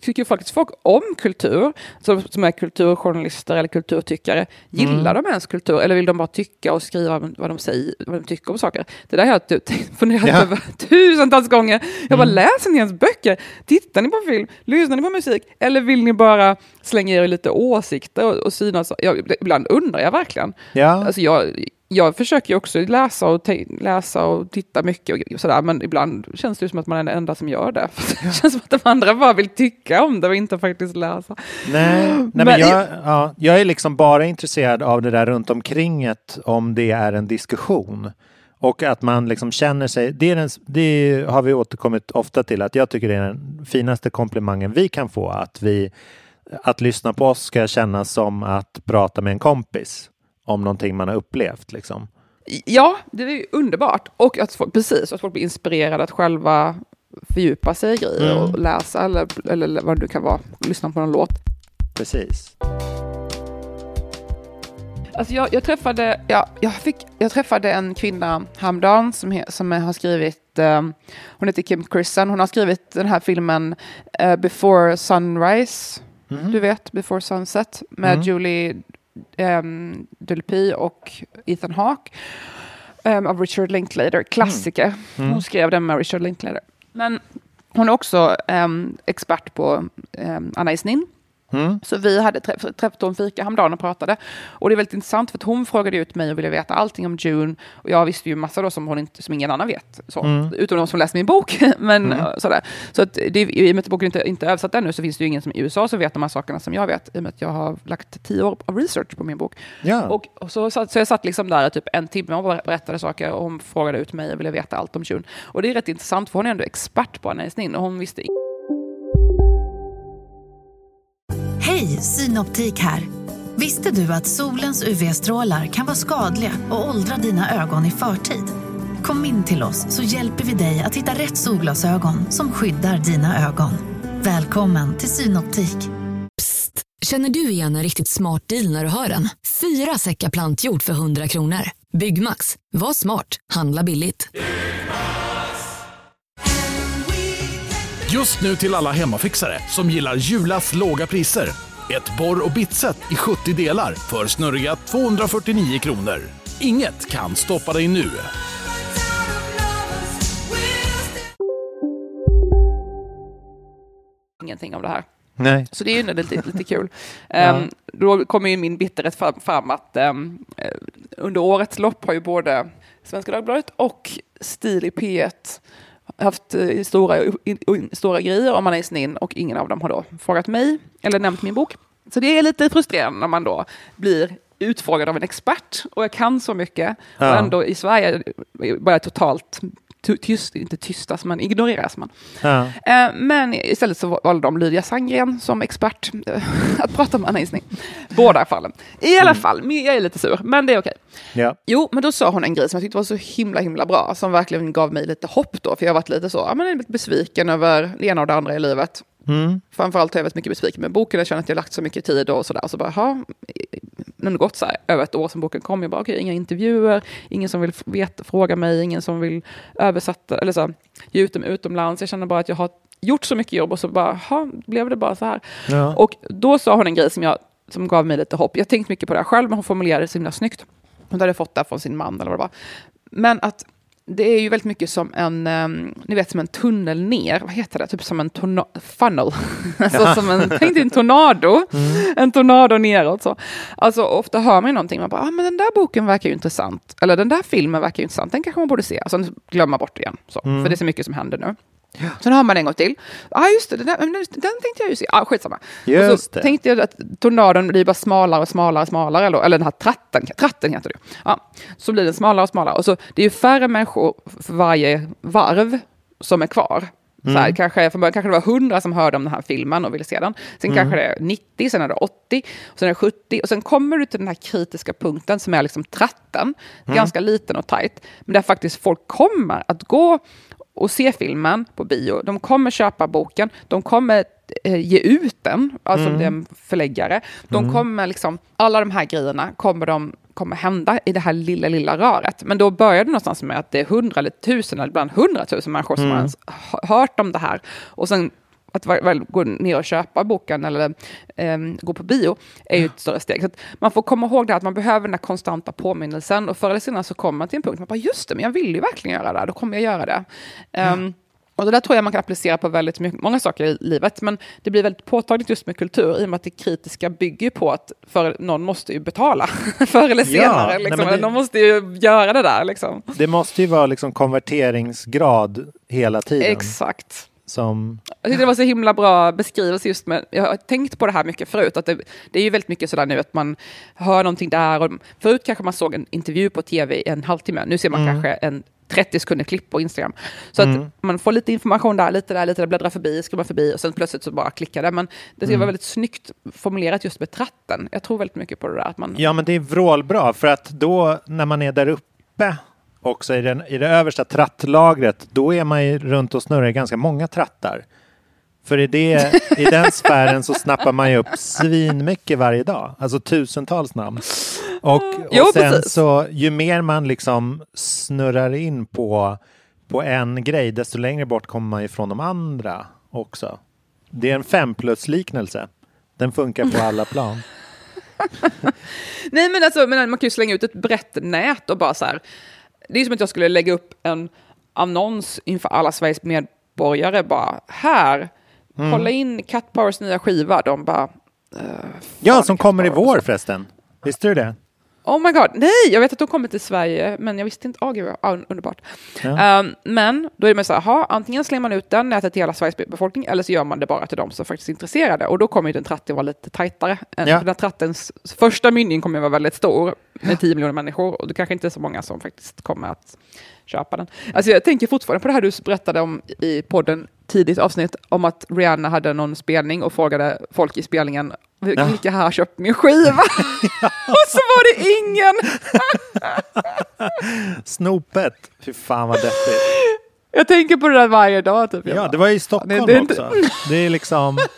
tycker faktiskt folk om kultur, som, som är kulturjournalister eller kulturtyckare, gillar Mm. de ens kultur eller vill de bara tycka och skriva vad de, säger, vad de tycker om saker? Det där har jag funderat Ja. över tusentals gånger. Jag bara, Mm. läser ni ens böcker? Tittar ni på film? Lyssnar ni på musik? Eller vill ni bara slänga er lite åsikter och, och synas? Jag, ibland undrar jag verkligen. Ja. Alltså jag, jag försöker också läsa och, läsa och titta mycket och sådär, men ibland känns det som att man är den enda som gör det. Det känns som att de andra bara vill tycka om det och inte faktiskt läsa. Nej, nej men, Men- jag, ja, jag är liksom bara intresserad av det där runt omkringet om det är en diskussion. Och att man liksom känner sig, det, är den, det har vi återkommit ofta till, att jag tycker det är den finaste komplimangen vi kan få, att, vi, att lyssna på oss ska kännas som att prata med en kompis om någonting man har upplevt. Liksom. Ja, det är ju underbart. Och att folk, precis, att folk blir inspirerade att själva fördjupa sig i grejer Mm. och läsa eller, eller vad det nu kan vara, lyssna på någon låt. Precis. Alltså jag, jag, träffade, ja, jag, fick, jag träffade en kvinna häromdagen som, he, som har skrivit, um, hon heter Kim Christen, hon har skrivit den här filmen eh, Before Sunrise, du vet, Before Sunset, med Mm. Julie um, Delpy och Ethan Hawke. um, av Richard Linklater, klassiker. Mm. Hon skrev den med Richard Linklater. Men hon är också um, expert på um, Anna Isnin. Mm. Så vi hade träff, träffat hon fika häromdagen och pratade. Och det är väldigt intressant för att hon frågade ut mig och ville veta allting om June. Och jag visste ju massa då som, hon inte, som ingen annan vet. Så. Mm. Utom de som läst min bok. Men, Mm. eh, sådär. Så att det, i och med att boken inte, inte är översatt ännu så finns det ju ingen som i USA som vet de här sakerna som jag vet. I och med att jag har lagt tio år av research på min bok. Ja. Och, och så, så jag satt liksom där typ en timme och berättade saker och hon frågade ut mig och ville veta allt om June. Och det är rätt intressant för hon är ändå expert på Anna Esnin och hon visste Hej, Synoptik här. Visste du att solens UV-strålar kan vara skadliga och åldra dina ögon i förtid? Kom in till oss så hjälper vi dig att hitta rätt solglasögon som skyddar dina ögon. Välkommen till Synoptik. Känner du igen en riktigt smart deal när du hör den? Fyra säckar plantjord för 100 kronor. Byggmax. Var smart. Handla billigt. Just nu till alla hemmafixare som gillar Julas låga priser. Ett borr och bitset i 70 delar för snurriga 249 kronor. Inget kan stoppa dig nu. ingenting om det här. Nej. Så det är ju lite, lite kul. Ja. Ehm, då kommer ju min bitterhet fram, fram att eh, under årets lopp har ju både Svenska Dagbladet och Stil i P1 haft eh, stora, stora grejer om Anna Isnin och ingen av dem har då frågat mig eller nämnt min bok. Så det är lite frustrerande när man då blir utfrågad av en expert och jag kan så mycket Ja. och ändå i Sverige bara totalt tyst, inte tystas, men ignoreras man. Ja. Eh, Men istället så valde de Lydia Sandgren som expert eh, att prata om Anna Isning. Båda fallen. I alla fall, men jag är lite sur, men det är okej. Ja. Jo, men då sa hon en grej som jag tyckte var så himla, himla bra, som verkligen gav mig lite hopp då, för jag har varit lite så, ja men lite besviken över det ena och det andra i livet. Mm. Framförallt har jag varit mycket besviken med boken, jag känner att jag har lagt så mycket tid och sådär, så bara, ha, nu har det gått så här, över ett år sedan boken kom, jag bara, okej, inga intervjuer, ingen som vill veta, fråga mig, ingen som vill översätta, eller så, ge ut dem utomlands, jag känner bara att jag har gjort så mycket jobb och så bara, ha, blev det bara så här. Ja. Och då sa hon en grej som, jag, som gav mig lite hopp. Jag tänkt mycket på det här själv, men hon formulerade det så himla snyggt. Hon hade fått det från sin man eller vad det var. Men att det är ju väldigt mycket som en, um, ni vet som en tunnel ner, vad heter det, typ som en funnel. alltså som en, tänk dig en tornado, en tornado neråt så. Alltså ofta hör man ju någonting, man bara, ah, men den där boken verkar ju intressant, eller den där filmen verkar ju intressant, den kanske man borde se, och sen glömma bort igen, så. Mm. för det är så mycket som händer nu. Sen hör man en gång till. Ja, ah, just det, den, där, men den, tänkte jag ju se. Ah, skitsamma. Just och så det. tänkte jag att tornadon blir bara smalare och smalare och smalare. Eller, eller den här tratten, tratten heter det. Ja, så blir den smalare och smalare. Och så, det är ju färre människor för varje varv som är kvar. Så här, Mm. kanske, från början kanske det var 100 som hörde om den här filmen och ville se den. Sen Mm. kanske det är 90, sen är det 80, och sen är det 70. Och sen kommer du till den här kritiska punkten som är liksom tratten. Mm. Ganska liten och tajt. Men där faktiskt folk kommer att gå och se filmen på bio. De kommer köpa boken. De kommer eh, ge ut den, alltså Mm. om det är en förläggare. De Mm. kommer liksom, alla de här grejerna kommer de kommer hända i det här lilla, lilla röret. Men då börjar det någonstans med att det är hundra eller tusen eller ibland hundratusen människor som Mm. har hört om det här. Och sen att väl, gå ner och köpa boken eller ehm, gå på bio är ju ett större steg. Så man får komma ihåg det att man behöver den här konstanta påminnelsen och förr eller senare så kommer man till en punkt där man bara just det, men jag vill ju verkligen göra det, då kommer jag göra det. Ehm, och det där tror jag man kan applicera på väldigt mycket, många saker i livet, men det blir väldigt påtagligt just med kultur i och med att det kritiska bygger på att för någon måste ju betala förr eller Ja, senare. nej, liksom. men det- Någon måste ju göra det där. Liksom. Det måste ju vara liksom konverteringsgrad hela tiden. Exakt. Som, Jag tyckte det var så himla bra beskrivelse just med, jag har tänkt på det här mycket förut, att det, det är ju väldigt mycket sådär nu att man hör någonting där, och förut kanske man såg en intervju på tv i en halvtimme, nu ser man Mm. kanske en 30 sekunder klipp på Instagram. Så Mm. att man får lite information där, lite där, lite där, bläddrar förbi, scrollar förbi och sen plötsligt så bara klickar det. Men det ska Mm. vara väldigt snyggt formulerat just med tratten. Jag tror väldigt mycket på det där. Att man, ja, men det är vrålbra för att då när man är där uppe också i, den, i det översta trattlagret, då är man ju runt och snurrar i ganska många trattar. För i, det, i den sfären så snappar man ju upp svinmycket varje dag, alltså tusentals namn. Och, och Jo, sen precis. så ju mer man liksom snurrar in på, på en grej, desto längre bort kommer man ifrån de andra också. Det är en fem plus liknelse. Den funkar på alla plan. Nej men alltså, men man kan ju slänga ut ett brett nät och bara så här. Det är som att jag skulle lägga upp en annons inför alla Sveriges medborgare bara här. Mm. Kolla in Cat Powers nya skiva. De bara, Ja, som kommer i vår förresten. Visste du det? Oh my god, nej, jag vet att de kommer till Sverige, men jag visste inte, åh gud, vad underbart. Ja. Ehm, men då är det så här, antingen slänger man ut den nätet till hela Sveriges befolkning, eller så gör man det bara till de som faktiskt är intresserade. Och då kommer ju den tratten vara lite tajtare. Än- Ja. Den trattens första mynning kommer vara väldigt stor, med 10 miljoner människor, och det kanske inte är så många som faktiskt kommer att köpa den. Alltså jag tänker fortfarande på det här du berättade om i podden tidigt avsnitt, om att Rihanna hade någon spelning och frågade folk i spelningen. Vilka här har köpt min skiva? och så var det ingen! Snopet. Fy fan vad deppigt. Jag tänker på det där varje dag. Typ. Ja, det var i Stockholm det- det inte- också. Det är liksom...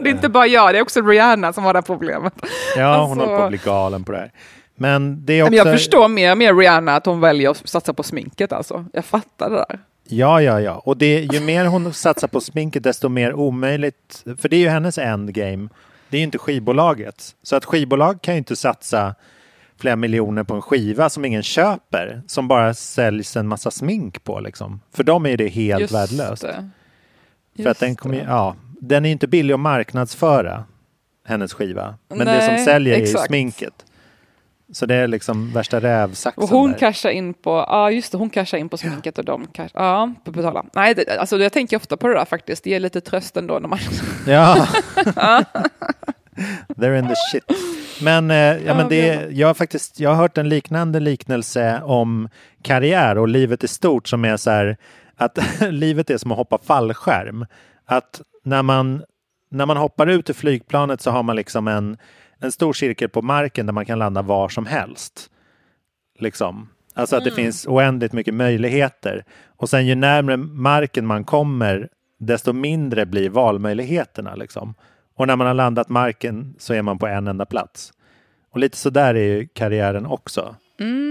Det är inte bara jag, det är också Rihanna som har det här problemet. Ja, hon Alltså- håller på att bli galen på det här. Men det är också... Men jag förstår mer och mer Rihanna att hon väljer att satsa på sminket alltså. Jag fattar det där. Ja, ja, ja. Och det, ju mer hon satsar på sminket, desto mer omöjligt. För det är ju hennes endgame. Det är ju inte skivbolaget. Så att skivbolag kan ju inte satsa flera miljoner på en skiva som ingen köper. Som bara säljs en massa smink på liksom. För dem är det helt Just värdelöst. det. För att den kommer ja, den är inte billig att marknadsföra, hennes skiva. Men det Nej, som säljer är exakt. sminket. Så det är liksom värsta rävsaxen Och hon cashar in på, ja just det, hon cashar in på sminket och de cash, ja, på betala. Nej, det, alltså jag tänker ofta på det där faktiskt. Det ger lite tröst ändå när man... Ja. They're in the shit. Men, eh, ja, men det, jag, har faktiskt, jag har hört en liknande liknelse om karriär och livet i stort som är så här att livet är som att hoppa fallskärm. Att när man, när man hoppar ut ur flygplanet så har man liksom en, en stor cirkel på marken där man kan landa var som helst. Liksom. Alltså att det finns oändligt mycket möjligheter. Och sen ju närmare marken man kommer, desto mindre blir valmöjligheterna. Liksom. Och när man har landat marken så är man på en enda plats. Och lite så där är ju karriären också. Mm.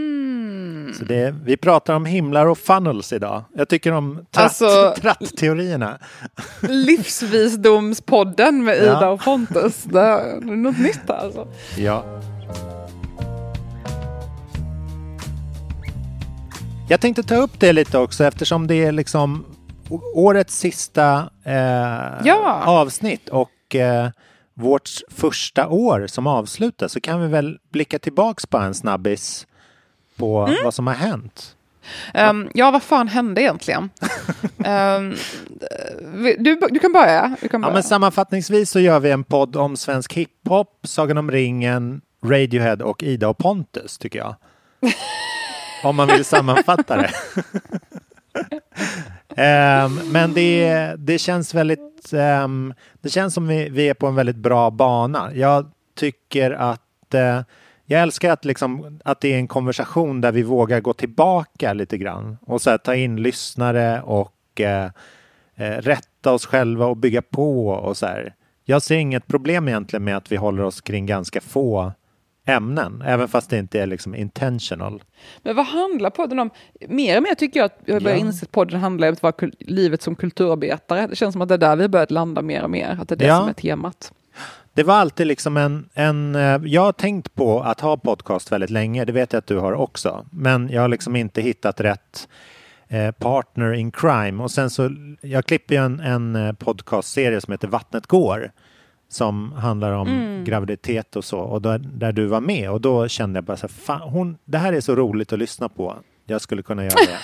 Så det, vi pratar om himlar och funnels idag. Jag tycker om tratt, Alltså- tratt-teorierna. Livsvisdomspodden med Ida Ja. och Pontus. Det är något nytt här alltså. Ja. Jag tänkte ta upp det lite också eftersom det är liksom årets sista eh, Ja. avsnitt och eh, vårt första år som avslutas så kan vi väl blicka tillbaks på en snabbis på Mm. vad som har hänt. Um, ja, vad fan hände egentligen? um, du, du kan börja. Du kan Ja, börja. men sammanfattningsvis så gör vi en podd om svensk hiphop, Sagan om ringen, Radiohead och Ida och Pontus tycker jag. om man vill sammanfatta det. Ehm, men det, det känns väldigt, det känns som vi, vi är på en väldigt bra bana. Jag tycker att eh, jag älskar att, liksom, att det är en konversation där vi vågar gå tillbaka lite grann och så ta in lyssnare och eh, eh, rätta oss själva och bygga på och så här. Jag ser inget problem egentligen med att vi håller oss kring ganska få ämnen, även fast det inte är liksom intentional. Men vad handlar podden om? Mer och mer tycker jag att jag börjar Ja. inse att podden handlar om att vara livet som kulturarbetare. Det känns som att det är där vi börjat landa mer och mer. Att det är det Ja. som är temat. Det var alltid liksom en, en... eh, Jag har tänkt på att ha podcast väldigt länge, det vet jag att du har också. Men jag har liksom inte hittat rätt eh, partner in crime. Och sen så, jag klipper ju en, en eh, podcastserie som heter Vattnet går. Som handlar om Mm. graviditet och så. Och där, där du var med. Och då kände jag bara så här, fan, hon, det här är så roligt att lyssna på. Jag skulle kunna göra det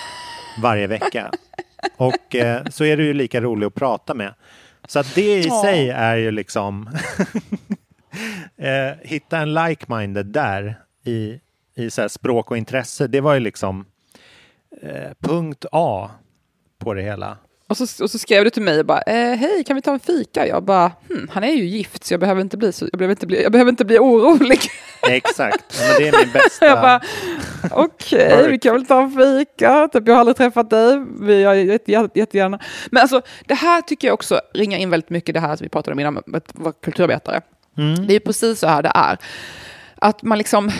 varje vecka. Och eh, så är du ju lika rolig att prata med. Så att det i sig är ju liksom eh, hitta en like-minded där i, i så språk och intresse. Det var ju liksom eh, punkt A på det hela. Och så, och så skrev du till mig och bara, eh, hej kan vi ta en fika? Jag bara, hm, han är ju gift så jag behöver inte bli, så, jag behöver inte bli, jag behöver inte bli orolig. Exakt, ja, men det är min bästa. Jag bara, okej, vi kan väl ta en fika. Typ, jag har aldrig träffat dig, vi jag jätte, jätte, jättegärna. Men alltså, det här tycker jag också ringar in väldigt mycket det här som vi pratade om innan, med att vara kulturarbetare. Mm. Det är precis så här det är. Att man liksom,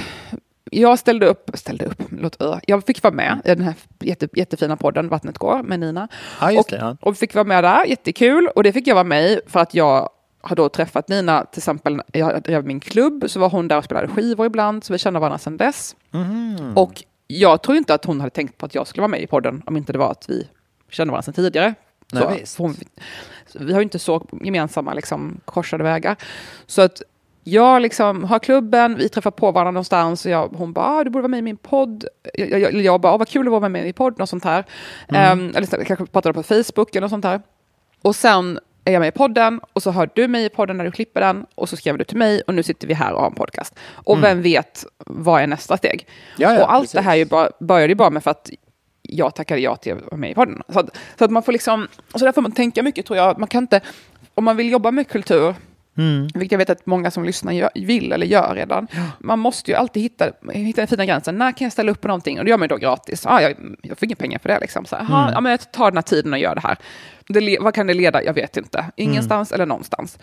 jag ställde upp, ställde upp, låt, jag fick vara med i den här jätte, jättefina podden Vattnet går med Nina. Just och, det, ja. och fick vara med där, jättekul. Och det fick jag vara med för att jag har då träffat Nina, till exempel, jag drev min klubb, så var hon där och spelade skivor ibland, så vi kände varandra sedan dess. Mhm. Och jag tror inte att hon hade tänkt på att jag skulle vara med i podden om inte det var att vi kände varandra sedan tidigare. Nej, Så, hon, vi har ju inte så gemensamma liksom, korsade vägar. Så att jag liksom har klubben, vi träffar på varandra någonstans och jag, hon bara, ah, du borde vara med i min podd. Jag, jag, jag bara, ah, vad kul att vara med i min podd, något sånt här. Mm. Ehm, eller kanske pratade på Facebook eller något sånt här. Och sen är jag med i podden och så hör du mig i podden när du klipper den och så skrev du till mig och nu sitter vi här och har en podcast. Och Mm. vem vet, vad är nästa steg? Ja, ja, och allt precis. det här är ju bara, började ju bara med för att jag tackade ja till att vara med i podden. Så att, så att man får liksom, så där får man tänka mycket tror jag. Man kan inte, om man vill jobba med kultur, Mm. vilket jag vet att många som lyssnar gör, vill eller gör redan. Man måste ju alltid hitta, hitta den fina gränsen. När kan jag ställa upp på någonting? Och det gör man ju då gratis. Ah, jag, jag får inga pengar för det. Liksom. Så, aha, Mm. ja, men jag tar den här tiden och gör det här. Det, vad kan det leda? Jag vet inte. Ingenstans eller någonstans.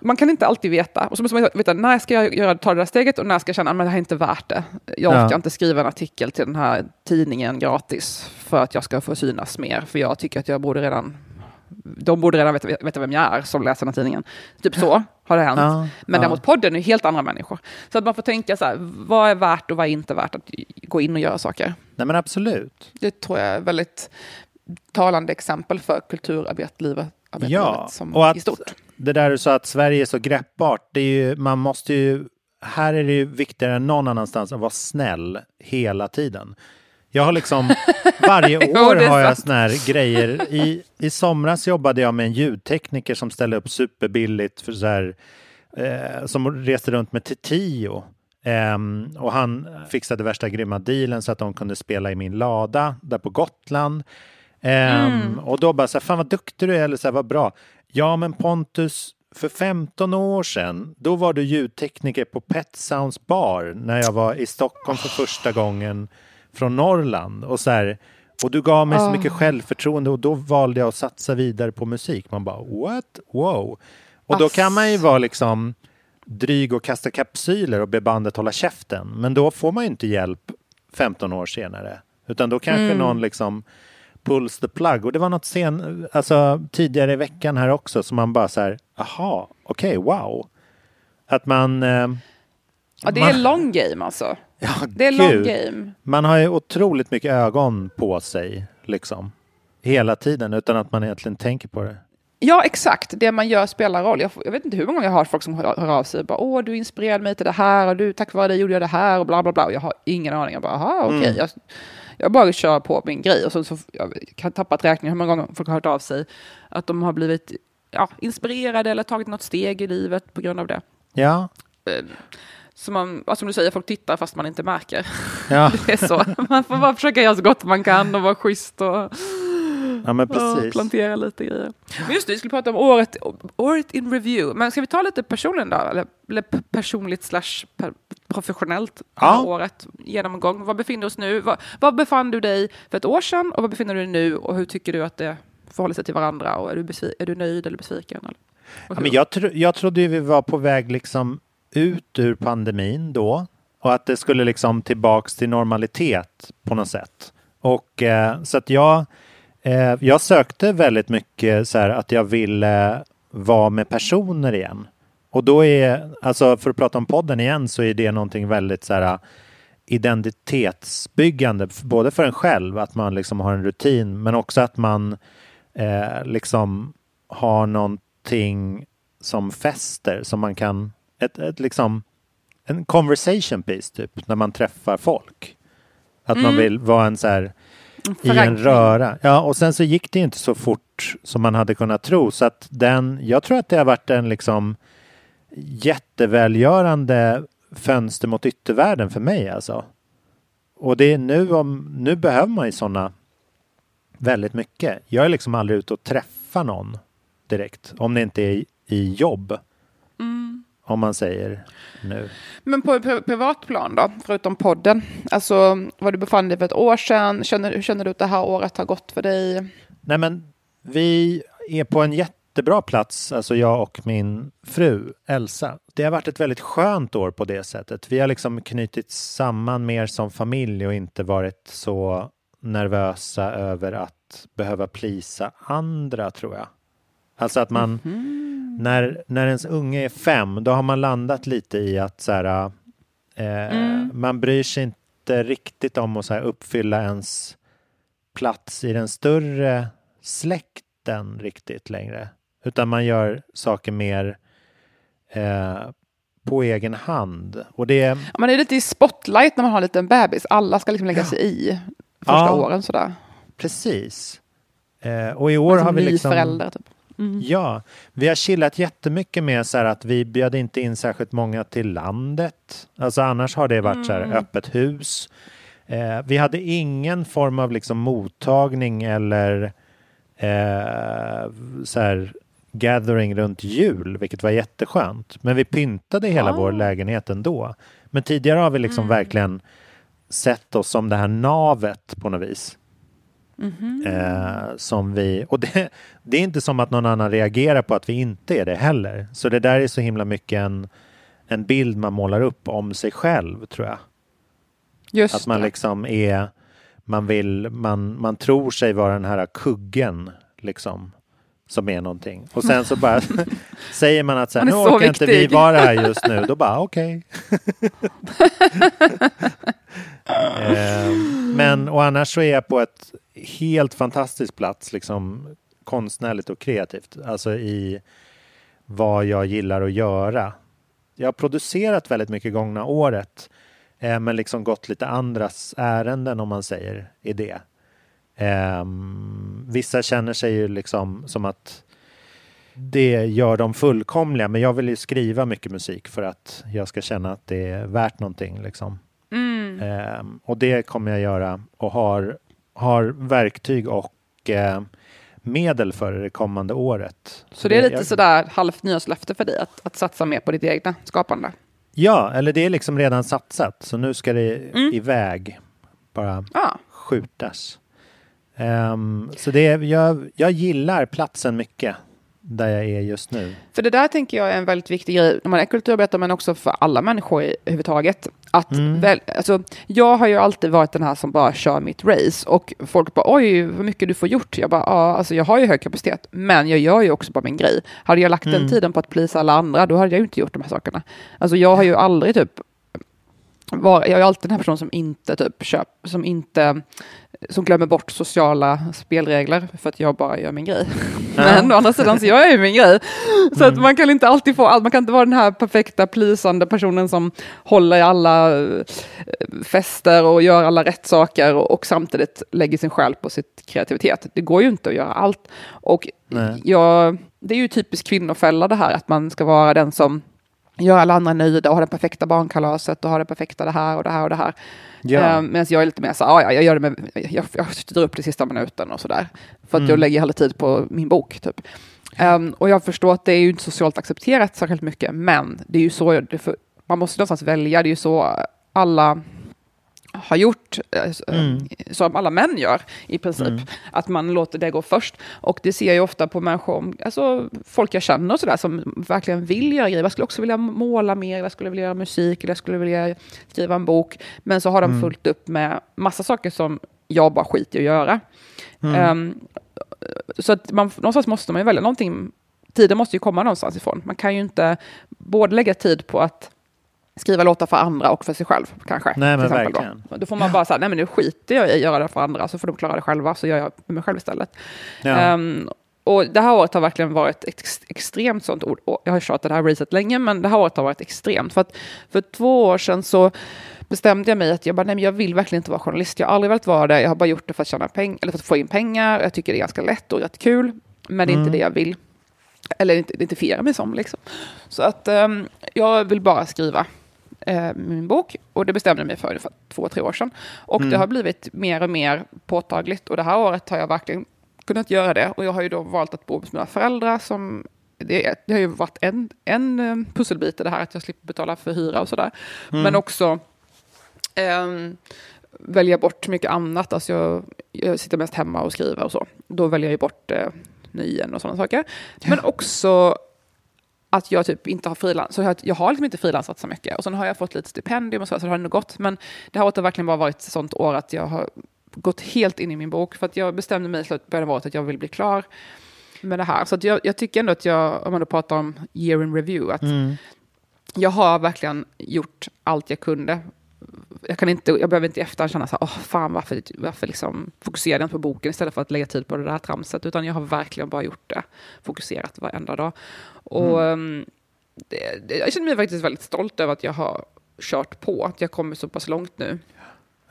Man kan inte alltid veta. Och så måste man veta när ska jag göra, ta det där steget och när ska jag känna att det här är inte värt det. Jag Ja. orkar inte skriva en artikel till den här tidningen gratis för att jag ska få synas mer. För jag tycker att jag borde redan de borde redan veta, veta vem jag är som läser den här tidningen. Typ så har det hänt. Ja, Men ja. däremot podden är helt andra människor. Så att man får tänka så här, vad är värt och vad är inte värt att gå in och göra saker. Nej men absolut. Det tror jag är ett väldigt talande exempel för kulturarbetlivet Ja, som och i att stort. det där du sa att Sverige är så greppbart, det är ju, man måste ju, här är det ju viktigare än någon annanstans att vara snäll hela tiden. Jag har liksom, varje Jo, år är har jag såna här grejer. I, I somras jobbade jag med en ljudtekniker som ställde upp superbilligt för så här, eh, som reste runt med Titio. Ehm, och han fixade värsta grymma dealen så att de kunde spela i min lada där på Gotland. Ehm, Mm. Och då bara så här, fan vad duktig du är, eller så här, vad bra. Ja men Pontus, för 15 år sedan, då var du ljudtekniker på Pet Sounds bar när jag var i Stockholm för första gången från Norrland. Och, så här, och du gav mig så Ah. mycket självförtroende och då valde jag att satsa vidare på musik. Man bara what? Wow. Och då kan man ju vara liksom dryg och kasta kapsyler och be bandet hålla käften. Men då får man ju inte hjälp 15 år senare. Utan då kanske Mm. någon liksom pulls the plug. Och det var något sen, alltså, tidigare i veckan här också som man bara så här, aha, okej, wow. Att man... Eh, Ja, det man, är long game alltså. Ja, det är long game. Man har ju otroligt mycket ögon på sig, liksom. Hela tiden, utan att man egentligen tänker på det. Ja, exakt. Det man gör spelar roll. Jag, jag vet inte hur många gånger jag har hört folk som hör, hör av sig och bara åh, du inspirerade mig till det här och du, tack vare dig gjorde jag det här och bla bla bla. Och jag har ingen aning. Jag bara, aha, okej. Mm. Jag, jag bara kör på min grej och så, så jag kan tappa räkningen hur många gånger folk har hört av sig att de har blivit ja, inspirerade eller tagit något steg i livet på grund av det. Ja, Eh, Så man, som du säger, folk tittar fast man inte märker. Ja. Det är så. Man får bara försöka göra så gott man kan och vara schysst och ja men precis. plantera lite grejer. Men just det, vi skulle prata om året, året in review. Men ska vi ta lite personligen då? Eller, eller personligt slash professionellt Ja. året genomgång. Var befinner oss nu? Var, var befann du dig för ett år sedan och var befinner du dig nu? Och hur tycker du att det förhåller sig till varandra? Och är du, är du nöjd eller besviken? Eller? Ja, men jag, tro, jag trodde vi var på väg liksom ut ur pandemin då. och att det skulle liksom tillbaks till normalitet på något sätt. Och eh, så att jag, eh, jag sökte väldigt mycket så här att jag ville vara med personer igen. Och då är, alltså för att prata om podden igen, så är det någonting väldigt så här eh, identitetsbyggande, både för en själv, att man liksom har en rutin, men också att man eh, liksom har någonting som fäster, som man kan, ett, ett liksom, en conversation piece typ, när man träffar folk. Att man Mm. vill vara en så här, i en röra. Ja, och sen så gick det inte så fort som man hade kunnat tro, så att den, jag tror att det har varit en liksom jättevälgörande fönster mot yttervärlden för mig alltså. Och det är nu om, nu behöver man ju sådana väldigt mycket. Jag är liksom aldrig ute och träffar någon direkt, om det inte är i jobb. Om man säger nu. Men på pri- privatplan då, förutom podden? Alltså, var du befann dig för ett år sedan? Känner, hur känner du att det här året har gått för dig? Nej men vi är på en jättebra plats, alltså jag och min fru Elsa. Det har varit ett väldigt skönt år på det sättet. Vi har liksom knutit samman mer som familj och inte varit så nervösa över att behöva plisa andra tror jag. Alltså att man, när, när ens unge är fem, då har man landat lite i att så här, eh, man bryr sig inte riktigt om att så här, uppfylla ens plats i den större släkten riktigt längre. Utan man gör saker mer eh, på egen hand. Och det Ja, Man är lite i spotlight när man har en liten bebis. Alla ska liksom lägga sig i första Ja. åren sådär. Precis. Eh, och i år Som har vi liksom... förälder, typ. Ja, vi har chillat jättemycket med så att vi bjöd inte in särskilt många till landet. Alltså annars har det varit så här Mm. öppet hus. Eh, vi hade ingen form av liksom mottagning eller eh, så här gathering runt jul, vilket var jätteskönt. Men vi pyntade hela Ah. vår lägenhet ändå. Men tidigare har vi liksom Mm. verkligen sett oss som det här navet på något vis. Mhm. Eh, som vi, och det, det är inte som att någon annan reagerar på att vi inte är det heller. Så det där är så himla mycket en, en bild man målar upp om sig själv, tror jag. Just att man det. liksom är, man vill, man, man tror sig vara den här kuggen, liksom, som är någonting. Och sen så bara säger man att så här, nu orkar inte vi viktig." vara här just nu. Då bara, okej. Eh, Men och annars så är jag på ett helt fantastiskt plats, liksom konstnärligt och kreativt. Alltså i vad jag gillar att göra. Jag har producerat väldigt mycket gångna året, eh, men liksom gått lite andras ärenden om man säger i det. Ehm, vissa känner sig ju liksom som att det gör dem fullkomliga, men jag vill ju skriva mycket musik för att jag ska känna att det är värt någonting. Liksom. Mm. Ehm, och det kommer jag göra och har, har verktyg och eh, medel för det kommande året. Så det är lite jag, sådär halvt nyårslöfte för dig att, att satsa mer på ditt egna skapande. Ja, eller det är liksom redan satsat, så nu ska det Mm. iväg. Bara Ja. skjutas. Ehm, så det, är- jag, jag gillar platsen mycket, där jag är just nu. För det där tänker jag är en väldigt viktig grej när man är kulturarbetare men också för alla människor i överhuvudtaget. Att Mm. väl, alltså, jag har ju alltid varit den här som bara kör mitt race och folk bara oj vad mycket du får gjort. Jag bara ja, alltså jag har ju hög kapacitet men jag gör ju också bara min grej. Hade jag lagt den Mm. tiden på att plisa alla andra då hade jag ju inte gjort de här sakerna. Alltså jag har ju aldrig typ var, jag är alltid den här personen som inte typ köp, som inte som glömmer bort sociala spelregler för att jag bara gör min grej. Men å andra sidan så gör jag ju min grej. Så att man kan inte alltid få allt, man kan inte vara den här perfekta plisande personen som håller i alla eh, fester och gör alla rätt saker och, och samtidigt lägger sin själ på sitt kreativitet. Det går ju inte att göra allt. Och jag, det är ju typiskt kvinnofälla det här att man ska vara den som gör alla andra nöjda och har det perfekta barnkalaset och har det perfekta det här och det här och det här. Ja. Um, Medan jag är lite mer så här, "Ja, ja, jag gör det med, jag, jag styr upp det sista minuten och sådär. För att Mm. jag lägger hela tid på min bok typ. Um, och jag förstår att det är ju inte socialt accepterat särskilt mycket, men det är ju så, för, man måste någonstans välja, det är ju så alla har gjort, eh, Mm. som alla män gör i princip, Mm. att man låter det gå först. Och det ser jag ofta på människor, alltså folk jag känner och sådär, som verkligen vill göra grejer. Jag skulle också vilja måla mer, jag skulle vilja göra musik, eller jag skulle vilja skriva en bok. Men så har de Mm. fullt upp med massa saker som jag bara skiter i att göra. Ehm, så att man, någonstans måste man ju välja någonting. Tiden måste ju komma någonstans ifrån. Man kan ju inte både lägga tid på att skriva låtar för andra och för sig själv kanske. Nej, men verkligen. Då. då får man bara säga, nej men nu skiter jag i att göra det för andra, så får de klara det själva, så gör jag med mig själv istället. Ja. Ehm, och det här året har verkligen varit ex extremt sånt ord. Jag har kört det här racet länge, men det här året har varit extremt. För att för två år sedan så bestämde jag mig att jag bara, nej men jag vill verkligen inte vara journalist. Jag har aldrig velat vara det. Jag har bara gjort det för att tjäna pengar, eller för att få in pengar. Jag tycker det är ganska lätt och rätt kul, men det är Mm. inte det jag vill. Eller inte identifiera mig som liksom. Så att ehm, jag vill bara skriva eh, min bok. Och det bestämde jag mig för för två, tre år sedan. Och Mm. det har blivit mer och mer påtagligt. Och det här året har jag verkligen kunnat göra det. Och jag har ju då valt att bo med mina föräldrar som det, det har ju varit en, en eh, pusselbit i det här att jag slipper betala för hyra och sådär. Mm. Men också ehm, välja bort mycket annat. Alltså jag, jag sitter mest hemma och skriver och så. Då väljer jag ju bort eh, nöjen och sådana saker. Men också att jag typ inte har frilans. Så jag, jag har liksom inte frilansat så mycket. Och sen har jag fått lite stipendium och så, så det har ändå gått. Men det har verkligen bara varit ett sånt år att jag har gått helt in i min bok. För att jag bestämde mig i början av året att jag vill bli klar med det här. Så jag, jag tycker ändå att jag, om man då pratar om year in review, att Mm. jag har verkligen gjort allt jag kunde. Jag, kan inte, jag behöver inte i efterhand känna så här, åh fan varför, varför liksom fokuserade jag inte på boken istället för att lägga tid på det där tramset, utan jag har verkligen bara gjort det, fokuserat varenda dag. Och ehm, det, det, jag känner mig faktiskt väldigt stolt över att jag har kört på, att jag kommit så pass långt nu.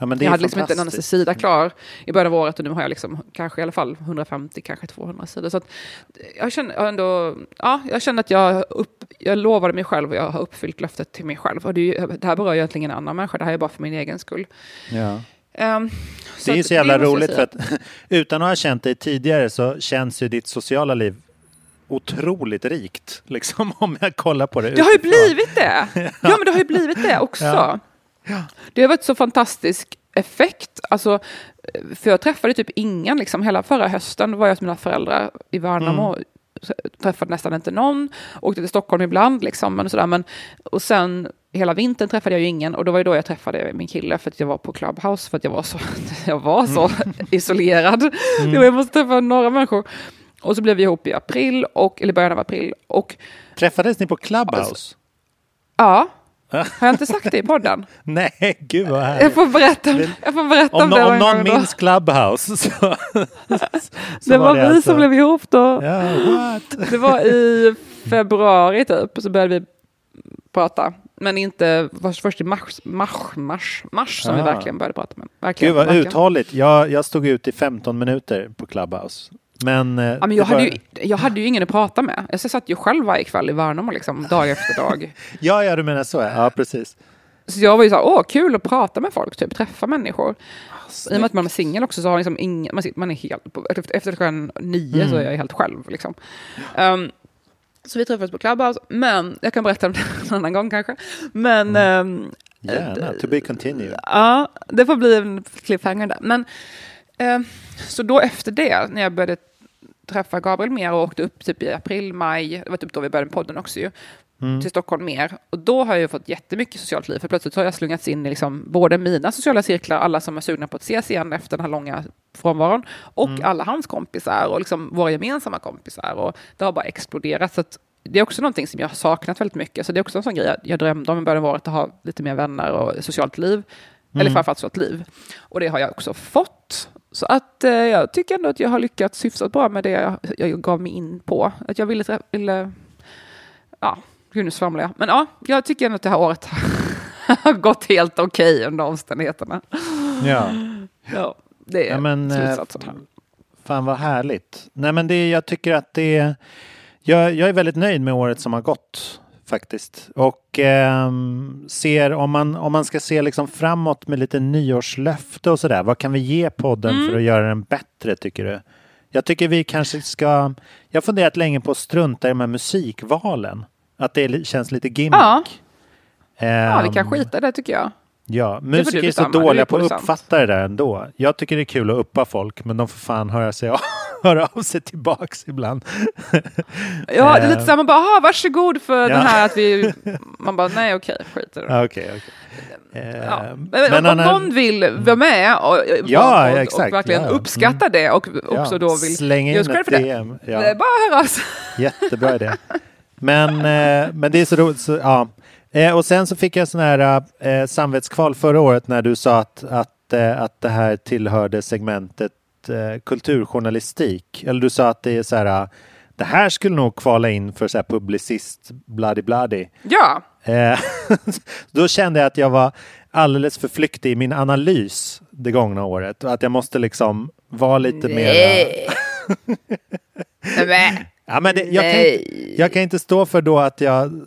Ja, men det jag hade liksom inte en enda sida klar i början av året och nu har jag liksom kanske i alla fall 150, kanske 200 sidor. Så jag känner jag ändå, ja, jag känner att jag, upp, jag lovade mig själv och jag har uppfyllt löftet till mig själv. Och det, ju, det här berör ju egentligen en annan människa, det här är bara för min egen skull. Ja. Ehm, Det är ju så jävla roligt för att utan att ha känt dig tidigare så känns ju ditt sociala liv otroligt rikt. Liksom om jag kollar på det Det har ju blivit det. Ja, men det har ju blivit det också. Ja. Det har varit så fantastisk effekt. Alltså, för jag träffade typ ingen, liksom hela förra hösten var jag hos mina föräldrar i Värnamo. Mm. Träffade nästan inte någon, åkte till Stockholm ibland, liksom, men sådär. Men, och sen hela vintern träffade jag ju ingen och då var det då jag träffade min kille för att jag var på Clubhouse för att jag var så, jag var så isolerad. Mm. Det var, Jag måste träffa några människor. Och så blev vi ihop i april, och, eller början av april. Och Träffades ni på Clubhouse? Ja. Har jag inte sagt det i podden? Nej, gud vad härligt. Jag får berätta om, jag får berätta om, Om, det om någon minns Clubhouse så, så Det var, vi alltså- som blev ihop då. What? Det var i februari typ, så började vi prata. Men inte först, först i mars, mars, mars, mars som vi Ah. verkligen började prata med. Verkligen, Gud vad verkligen. uthålligt. Jag, jag stod ut i 15 minuter på Clubhouse. Men, eh, Ja, men jag, hade ju, jag hade ju ingen att prata med. Jag satt ju själv varje kväll i Värnamo, liksom, dag efter dag. Ja, ja, du menar så. Ja, precis. Så jag var ju så här, åh, kul att prata med folk, typ träffa människor. Ah, I och med att man är singel också så har liksom ingen, man, man är helt, på, efter, klockan nio så är jag helt själv. Liksom. Ehm, så vi träffades på Clubhouse, men jag kan berätta om det en annan gång kanske. Men ehm, Gärna. To be continued. Ja, det får bli en cliffhanger där. Men, eh, så då efter det, när jag började träffa Gabriel mer och åkte upp typ i april, maj, det var typ då vi började podden också ju, Mm. till Stockholm mer. Och då har jag ju fått jättemycket socialt liv, för plötsligt har jag slungats in i liksom både mina sociala cirklar, alla som är sugna på att ses igen efter den här långa frånvaron, och Mm. alla hans kompisar och liksom våra gemensamma kompisar. Och det har bara exploderat. Så det är också någonting som jag har saknat väldigt mycket. Så det är också en sån grej jag- jag drömde om i början av året, att ha lite mer vänner och socialt liv. Eller Mm. framförallt socialt liv. Och det har jag också fått. Så att eh, jag tycker ändå att jag har lyckats hyfsat bra med det jag, jag gav mig in på. Att jag ville, ville ja, gud nu svamlar jag. Men ja, jag tycker ändå att det här året har gått helt okej under omständigheterna. Ja. Ja, det är Ja, men, eh, slutsatsen här. Fan vad härligt. Nej, men det, jag tycker att det... Jag, jag är väldigt nöjd med året som har gått faktiskt. Och ehm, ser, om man, om man ska se liksom framåt med lite nyårslöfte och sådär. Vad kan vi ge podden Mm. för att göra den bättre tycker du? Jag tycker vi kanske ska... Jag har funderat länge på att strunta i de här musikvalen. Att det känns lite gimmick. Ja. Ja, vi kan Ehm, skita i det tycker jag. Ja, musiker är så dåliga på att uppfatta det där ändå. Jag tycker det är kul att uppa folk, men de får fan höra, sig av, höra av sig tillbaks ibland. Ja, det är lite Eh, samma bara, "Ah, varsågod för Ja. den här att vi... Man bara, nej okej, skit i det. Okej, okej. Eh, Ja. men Men, om någon vill vara med och, och, Ja, och, exakt. och verkligen Ja, uppskatta det och också då vill Släng in ett för det. DM. Det Ja. är bara höra av sig. Jättebra idé. Men, eh, men det är så roligt. Så, ja. eh, och sen så fick jag sån här eh, samvetskval förra året när du sa att, att, eh, att det här tillhörde segmentet eh, kulturjournalistik. Eller du sa att det är så här, eh, det här skulle nog kvala in för så här publicist bloody bloody. Ja, Eh, då kände jag att jag var alldeles för flyktig i min analys det gångna året och att jag måste liksom vara lite mer... nej. nej. Ja, men det, jag, kan inte, jag kan inte stå för då att jag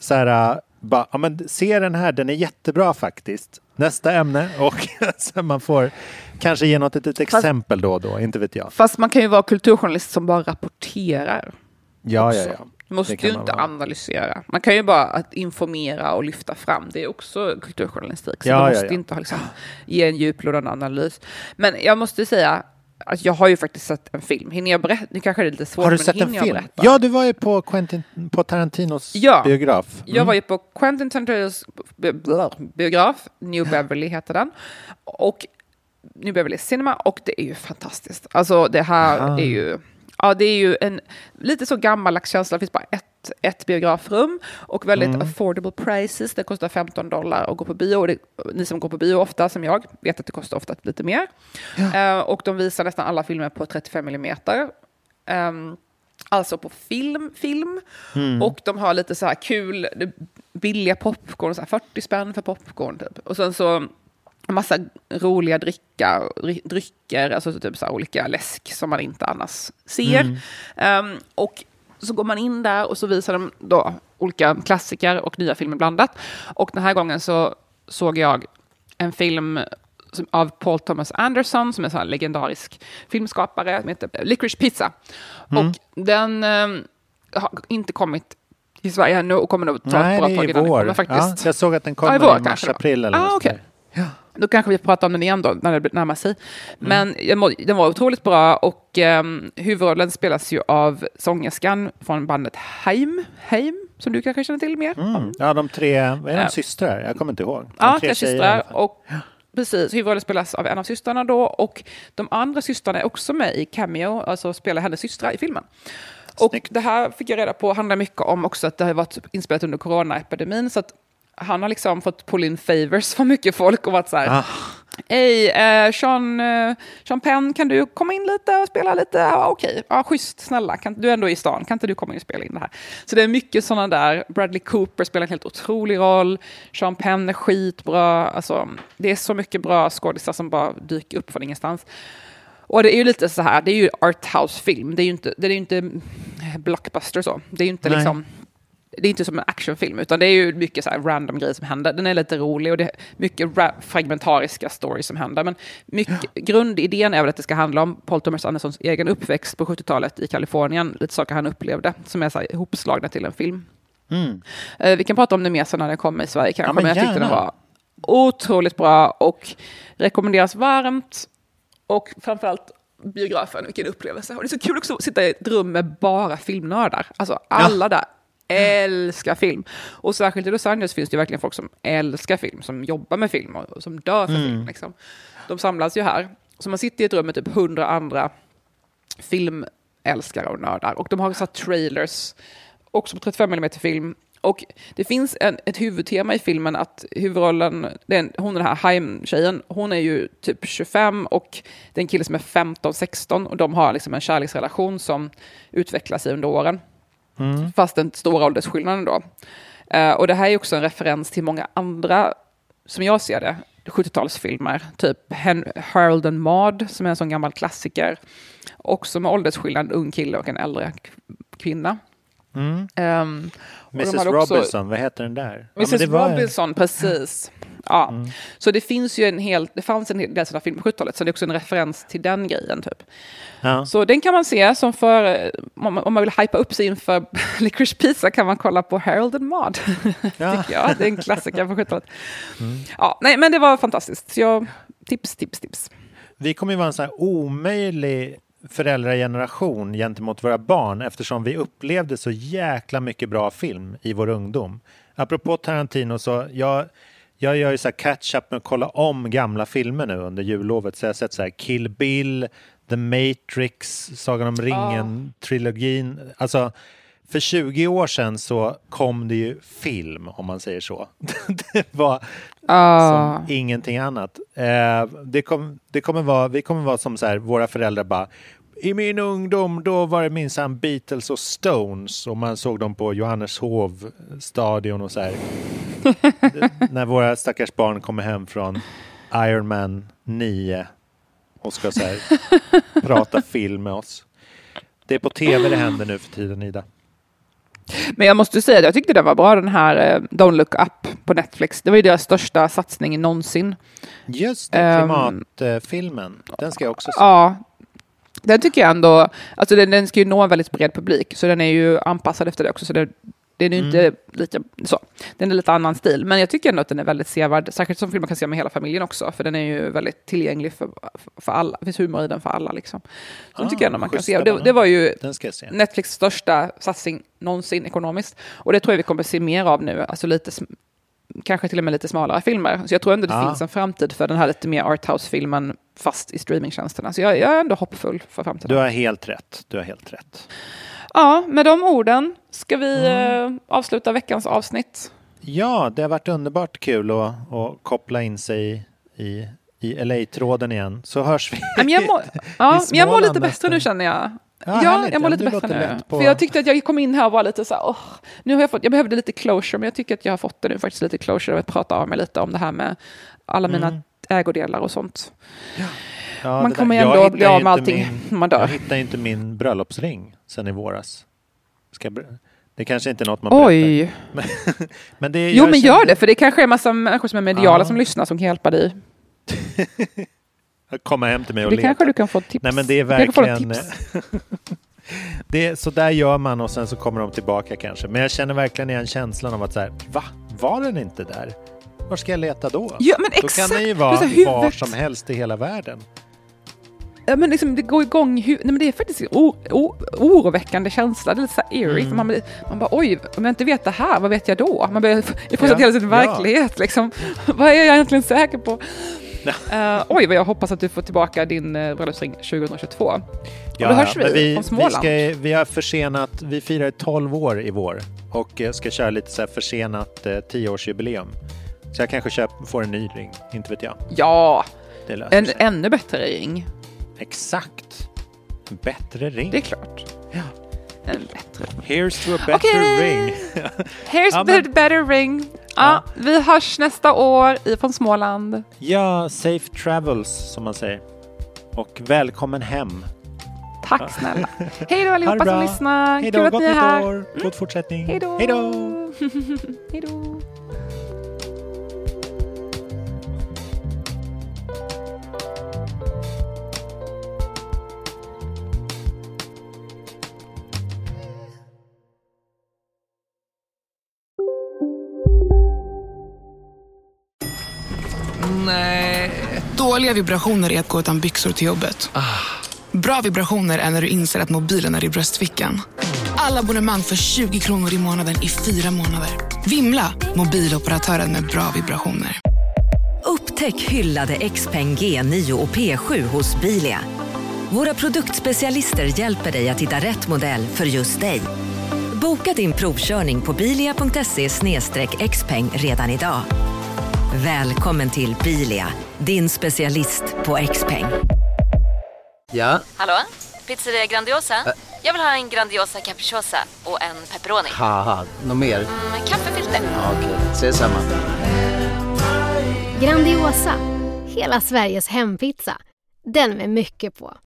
så här, äh, bara, ja, men se den här, den är jättebra faktiskt. Nästa ämne och så man får kanske ge något litet exempel då och då, inte vet jag. Fast man kan ju vara kulturjournalist som bara rapporterar. Ja, ja, också. ja. Du måste ju inte vara. analysera. Man kan ju bara att informera och lyfta fram. Det är också kulturjournalistik. Så Ja, man ja, måste ja. inte ha liksom, ge en djuplodande analys. Men jag måste säga att jag har ju faktiskt sett en film. Hinner jag berätta? Nu kanske det är lite svårt, Har du men sett en film? berätta? Ja, du var ju på, Quentin, på Tarantinos Ja. biograf. Mm. Jag var ju på Quentin Tarantinos biograf, New Beverly heter den. Och New Beverly Cinema och det är ju fantastiskt. Alltså det här Aha. är ju, ja det är ju en lite så gammaldags känsla. Det finns bara ett, ett biografrum och väldigt Mm. affordable prices. Det kostar 15 dollar att gå på bio. Och det, ni som går på bio ofta, som jag, vet att det kostar ofta lite mer. Eh, och de visar nästan alla filmer på 35 millimeter. Ehm, alltså på film, film. Mm. Och de har lite så här kul, billiga popcorn, så här 40 spänn för popcorn typ. Och sen så massa roliga dricka, dry- drycker, alltså typ så olika läsk som man inte annars ser. Mm. Ehm, och så går man in där och så visar de då olika klassiker och nya filmer blandat. Och den här gången så såg jag en film av Paul Thomas Anderson, som är en legendarisk filmskapare, som heter Licorice Pizza. Mm. Och den eh, har inte kommit till Sverige ännu och kommer nog ta Nej, ett bra tag innan i den kommer faktiskt. Ja, jag såg att den Ja, kommer i vår i mars-april eller ah, något okej. sådär. Då kanske vi pratar om den igen då, när det närmar sig. Men jag må- den var otroligt bra och um, huvudrollen spelas ju av sångerskan från bandet Heim, Heim som du kanske känner till mer. Mm. Ja, de tre, är de systrar? Jag kommer inte ihåg. De Ja, tre tre systrar. Och precis, huvudrollen spelas av en av systrarna då. Och de andra systrarna är också med i Cameo, alltså spelar hennes systrar i filmen. Och det här fick jag reda på handlar mycket om också att det har varit inspelat under coronaepidemin. Så att han har liksom fått pull in favors för mycket folk och varit så här. Ah. Hej, eh, Sean, eh, Sean Penn, kan du komma in lite och spela lite? Ja, Okej, ja, schysst, snälla, kan, du är ändå i stan, kan inte du komma in och spela in det här? Så det är mycket sådana där, Bradley Cooper spelar en helt otrolig roll, Sean Penn är skitbra, alltså, det är så mycket bra skådisar som bara dyker upp från ingenstans. Och det är ju lite så här, det är ju arthouse-film, det är ju inte, det är inte blockbuster så, det är ju inte Nej. liksom det är inte som en actionfilm, utan det är ju mycket så här random grejer som händer. Den är lite rolig och det är mycket ra- fragmentariska stories som händer. Men mycket, grundidén är väl att det ska handla om Paul Thomas Andersons egen uppväxt på 70-talet i Kalifornien. Lite saker han upplevde som är så här ihopslagna till en film. Mm. Eh, vi kan prata om det mer sen när den kommer i Sverige kanske, men men, jag tyckte den var otroligt bra och rekommenderas varmt. Och framförallt biografen, vilken upplevelse. Och det är så kul också att sitta i ett rum med bara filmnördar. Alltså alla där älskar film. Och särskilt i Los Angeles finns det ju verkligen folk som älskar film, som jobbar med film och, som dör för Mm. film. Liksom. De samlas ju här. Så man sitter i ett rum med typ hundra andra filmälskare och nördar. Och de har här trailers, också på 35 mm film. Och det finns en, ett huvudtema i filmen att huvudrollen, den, hon den här Haim-tjejen, hon är ju typ 25 och det är en kille som är 15-16 och de har liksom en kärleksrelation som utvecklar sig under åren. Mm. Fast den stora åldersskillnaden då. Eh, och det här är också en referens till många andra, som jag ser det, 70-talsfilmer. Typ Hen- Harold and Maude, som är en sån gammal klassiker. Också med åldersskillnad, en ung kille och en äldre kvinna. Mm. Ehm, och de Mrs också- Robinson, vad heter den där? Ja, Mrs det var- Robinson, precis. Ja, så det finns ju en hel, det fanns en hel del sådana filmer på 70-talet, så det är också en referens till den grejen typ. Ja. Så den kan man se som för, om man, vill hypa upp sig inför Licorice Pizza kan man kolla på Harold and Maude. Tycker jag, det är en klassiker på 70-talet. Ja, nej, men det var fantastiskt. Så jag, tips, tips, tips. Vi kommer ju vara en sån här omöjlig föräldrageneration gentemot våra barn eftersom vi upplevde så jäkla mycket bra film i vår ungdom. Apropå Tarantino så jag, jag gör ju så här catch-up med att kolla om gamla filmer nu under jullovet. Så jag har sett så här Kill Bill, The Matrix, Sagan om ringen-trilogin. Alltså, för 20 år sedan så kom det ju film, om man säger så. det var Ah. som ingenting annat. Eh, det, kom, det kommer vara, vi kommer vara som så här, våra föräldrar bara i min ungdom då var det minsann Beatles och Stones och man såg dem på Johanneshov stadion och så här. När våra stackars barn kommer hem från Iron Man 9 och ska så här, prata film med oss. Det är på tv det händer nu för tiden, Ida. Men jag måste säga att jag tyckte den var bra, den här eh, Don't Look Up på Netflix. Det var ju deras största satsning någonsin. Just det, Ehm, klimatfilmen. Den ska jag också se. Ja, den tycker jag ändå, alltså den, den ska ju nå en väldigt bred publik, så den är ju anpassad efter det också. Så det, den är ju inte Mm. lika så. Den är lite annan stil, men jag tycker ändå att den är väldigt sevärd, särskilt som film man kan se med hela familjen också, för den är ju väldigt tillgänglig för, för alla. Det finns humor i den för alla liksom. Så Ah, tycker jag ändå man kan schysst se. Det, det var ju. Netflix största satsning någonsin ekonomiskt. Och det tror jag vi kommer se mer av nu, alltså lite kanske till och med lite smalare filmer. Så jag tror ändå det Ja. finns en framtid för den här lite mer arthouse-filmen fast i streamingtjänsterna. Så jag, jag är ändå hoppfull för framtiden. Du har helt rätt. Du har helt rätt. Ja, med de orden ska vi Mm. eh, avsluta veckans avsnitt. Ja, det har varit underbart kul att, att koppla in sig i, i LA-tråden igen. Så hörs vi men jag, mår, ja, men jag mår lite bättre nu känner jag. Ja, Ja, härligt. jag mår lite bättre nu. på- För jag tyckte att jag kom in här och var lite så här, åh, nu har jag fått, jag behövde lite closure, men jag tycker att jag har fått det nu faktiskt lite closure och att prata av mig lite om det här med alla mina Mm. ägodelar och sånt. Ja, Man det där- kommer ju ändå bli av med allting min- när man dör. Jag hittar inte min bröllopsring sen i våras. Ska det kanske inte är något man Oj. berättar. Men, men det, Jo, men gör det, för det kanske är en massa människor som är mediala Ja. som lyssnar som kan hjälpa dig. Komma hem till mig och Det leta. kanske du kan få tips. Nej men det är verkligen... tips. det är, så där gör man och sen så kommer de tillbaka kanske. Men jag känner verkligen igen känslan av att så här, va? Var den inte där? Var ska jag leta då? Ja, men Då kan exakt. den ju vara var som helst i hela världen. Ja, men liksom, det går igång, nej, men det är faktiskt en o- o- oroväckande känsla, det är lite så här eerie, Mm. man, man bara oj, om jag inte vet det här, vad vet jag då? Man börjar ifrågasätta Ja, hela sin ja. verklighet, liksom. vad är jag egentligen säker på? Eh, oj, vad jag hoppas att du får tillbaka din uh, bröllopsring 2022. och då hörs vi, vi, vi, Småland. ska, vi har försenat, vi firar 12 år i vår och eh, ska köra lite så här försenat eh, 10-årsjubileum. Så jag kanske köp, får en ny ring, inte vet jag. Ja, en sig. ännu bättre ring. Exakt. Bättre ring. Det är klart. Ja. En bättre. Here's to a better Okej. ring. Here's Ja, a men- better ring. Ja, Vi hörs nästa år ifrån Småland. ja, safe travels som man säger. Och välkommen hem. Tack snälla. Hej då allihopa som lyssnar. Hej då, Kul att gott ni är nytt här. Mm. år. God fortsättning. Hej då. Hej då. Dåliga vibrationer är att gå utan byxor till jobbet. Bra vibrationer är när du inser att mobilen är i bröstfickan. Alla abonnemang för 20 kronor i månaden i fyra månader. Vimla! Mobiloperatören med bra vibrationer. Upptäck hyllade XPeng G9 och P7 hos Bilia. Våra produktspecialister hjälper dig att hitta rätt modell för just dig. Boka din provkörning på bilia.se xpeng redan idag. Välkommen till Bilia, din specialist på XPeng. Ja, Hallå? Pizzeria Grandiosa? Jag vill ha en Grandiosa capriciosa och en pepperoni. något mer? Med kaffefilter. Ja, Okej, ses samma. Grandiosa, hela Sveriges hempizza. Den med mycket på.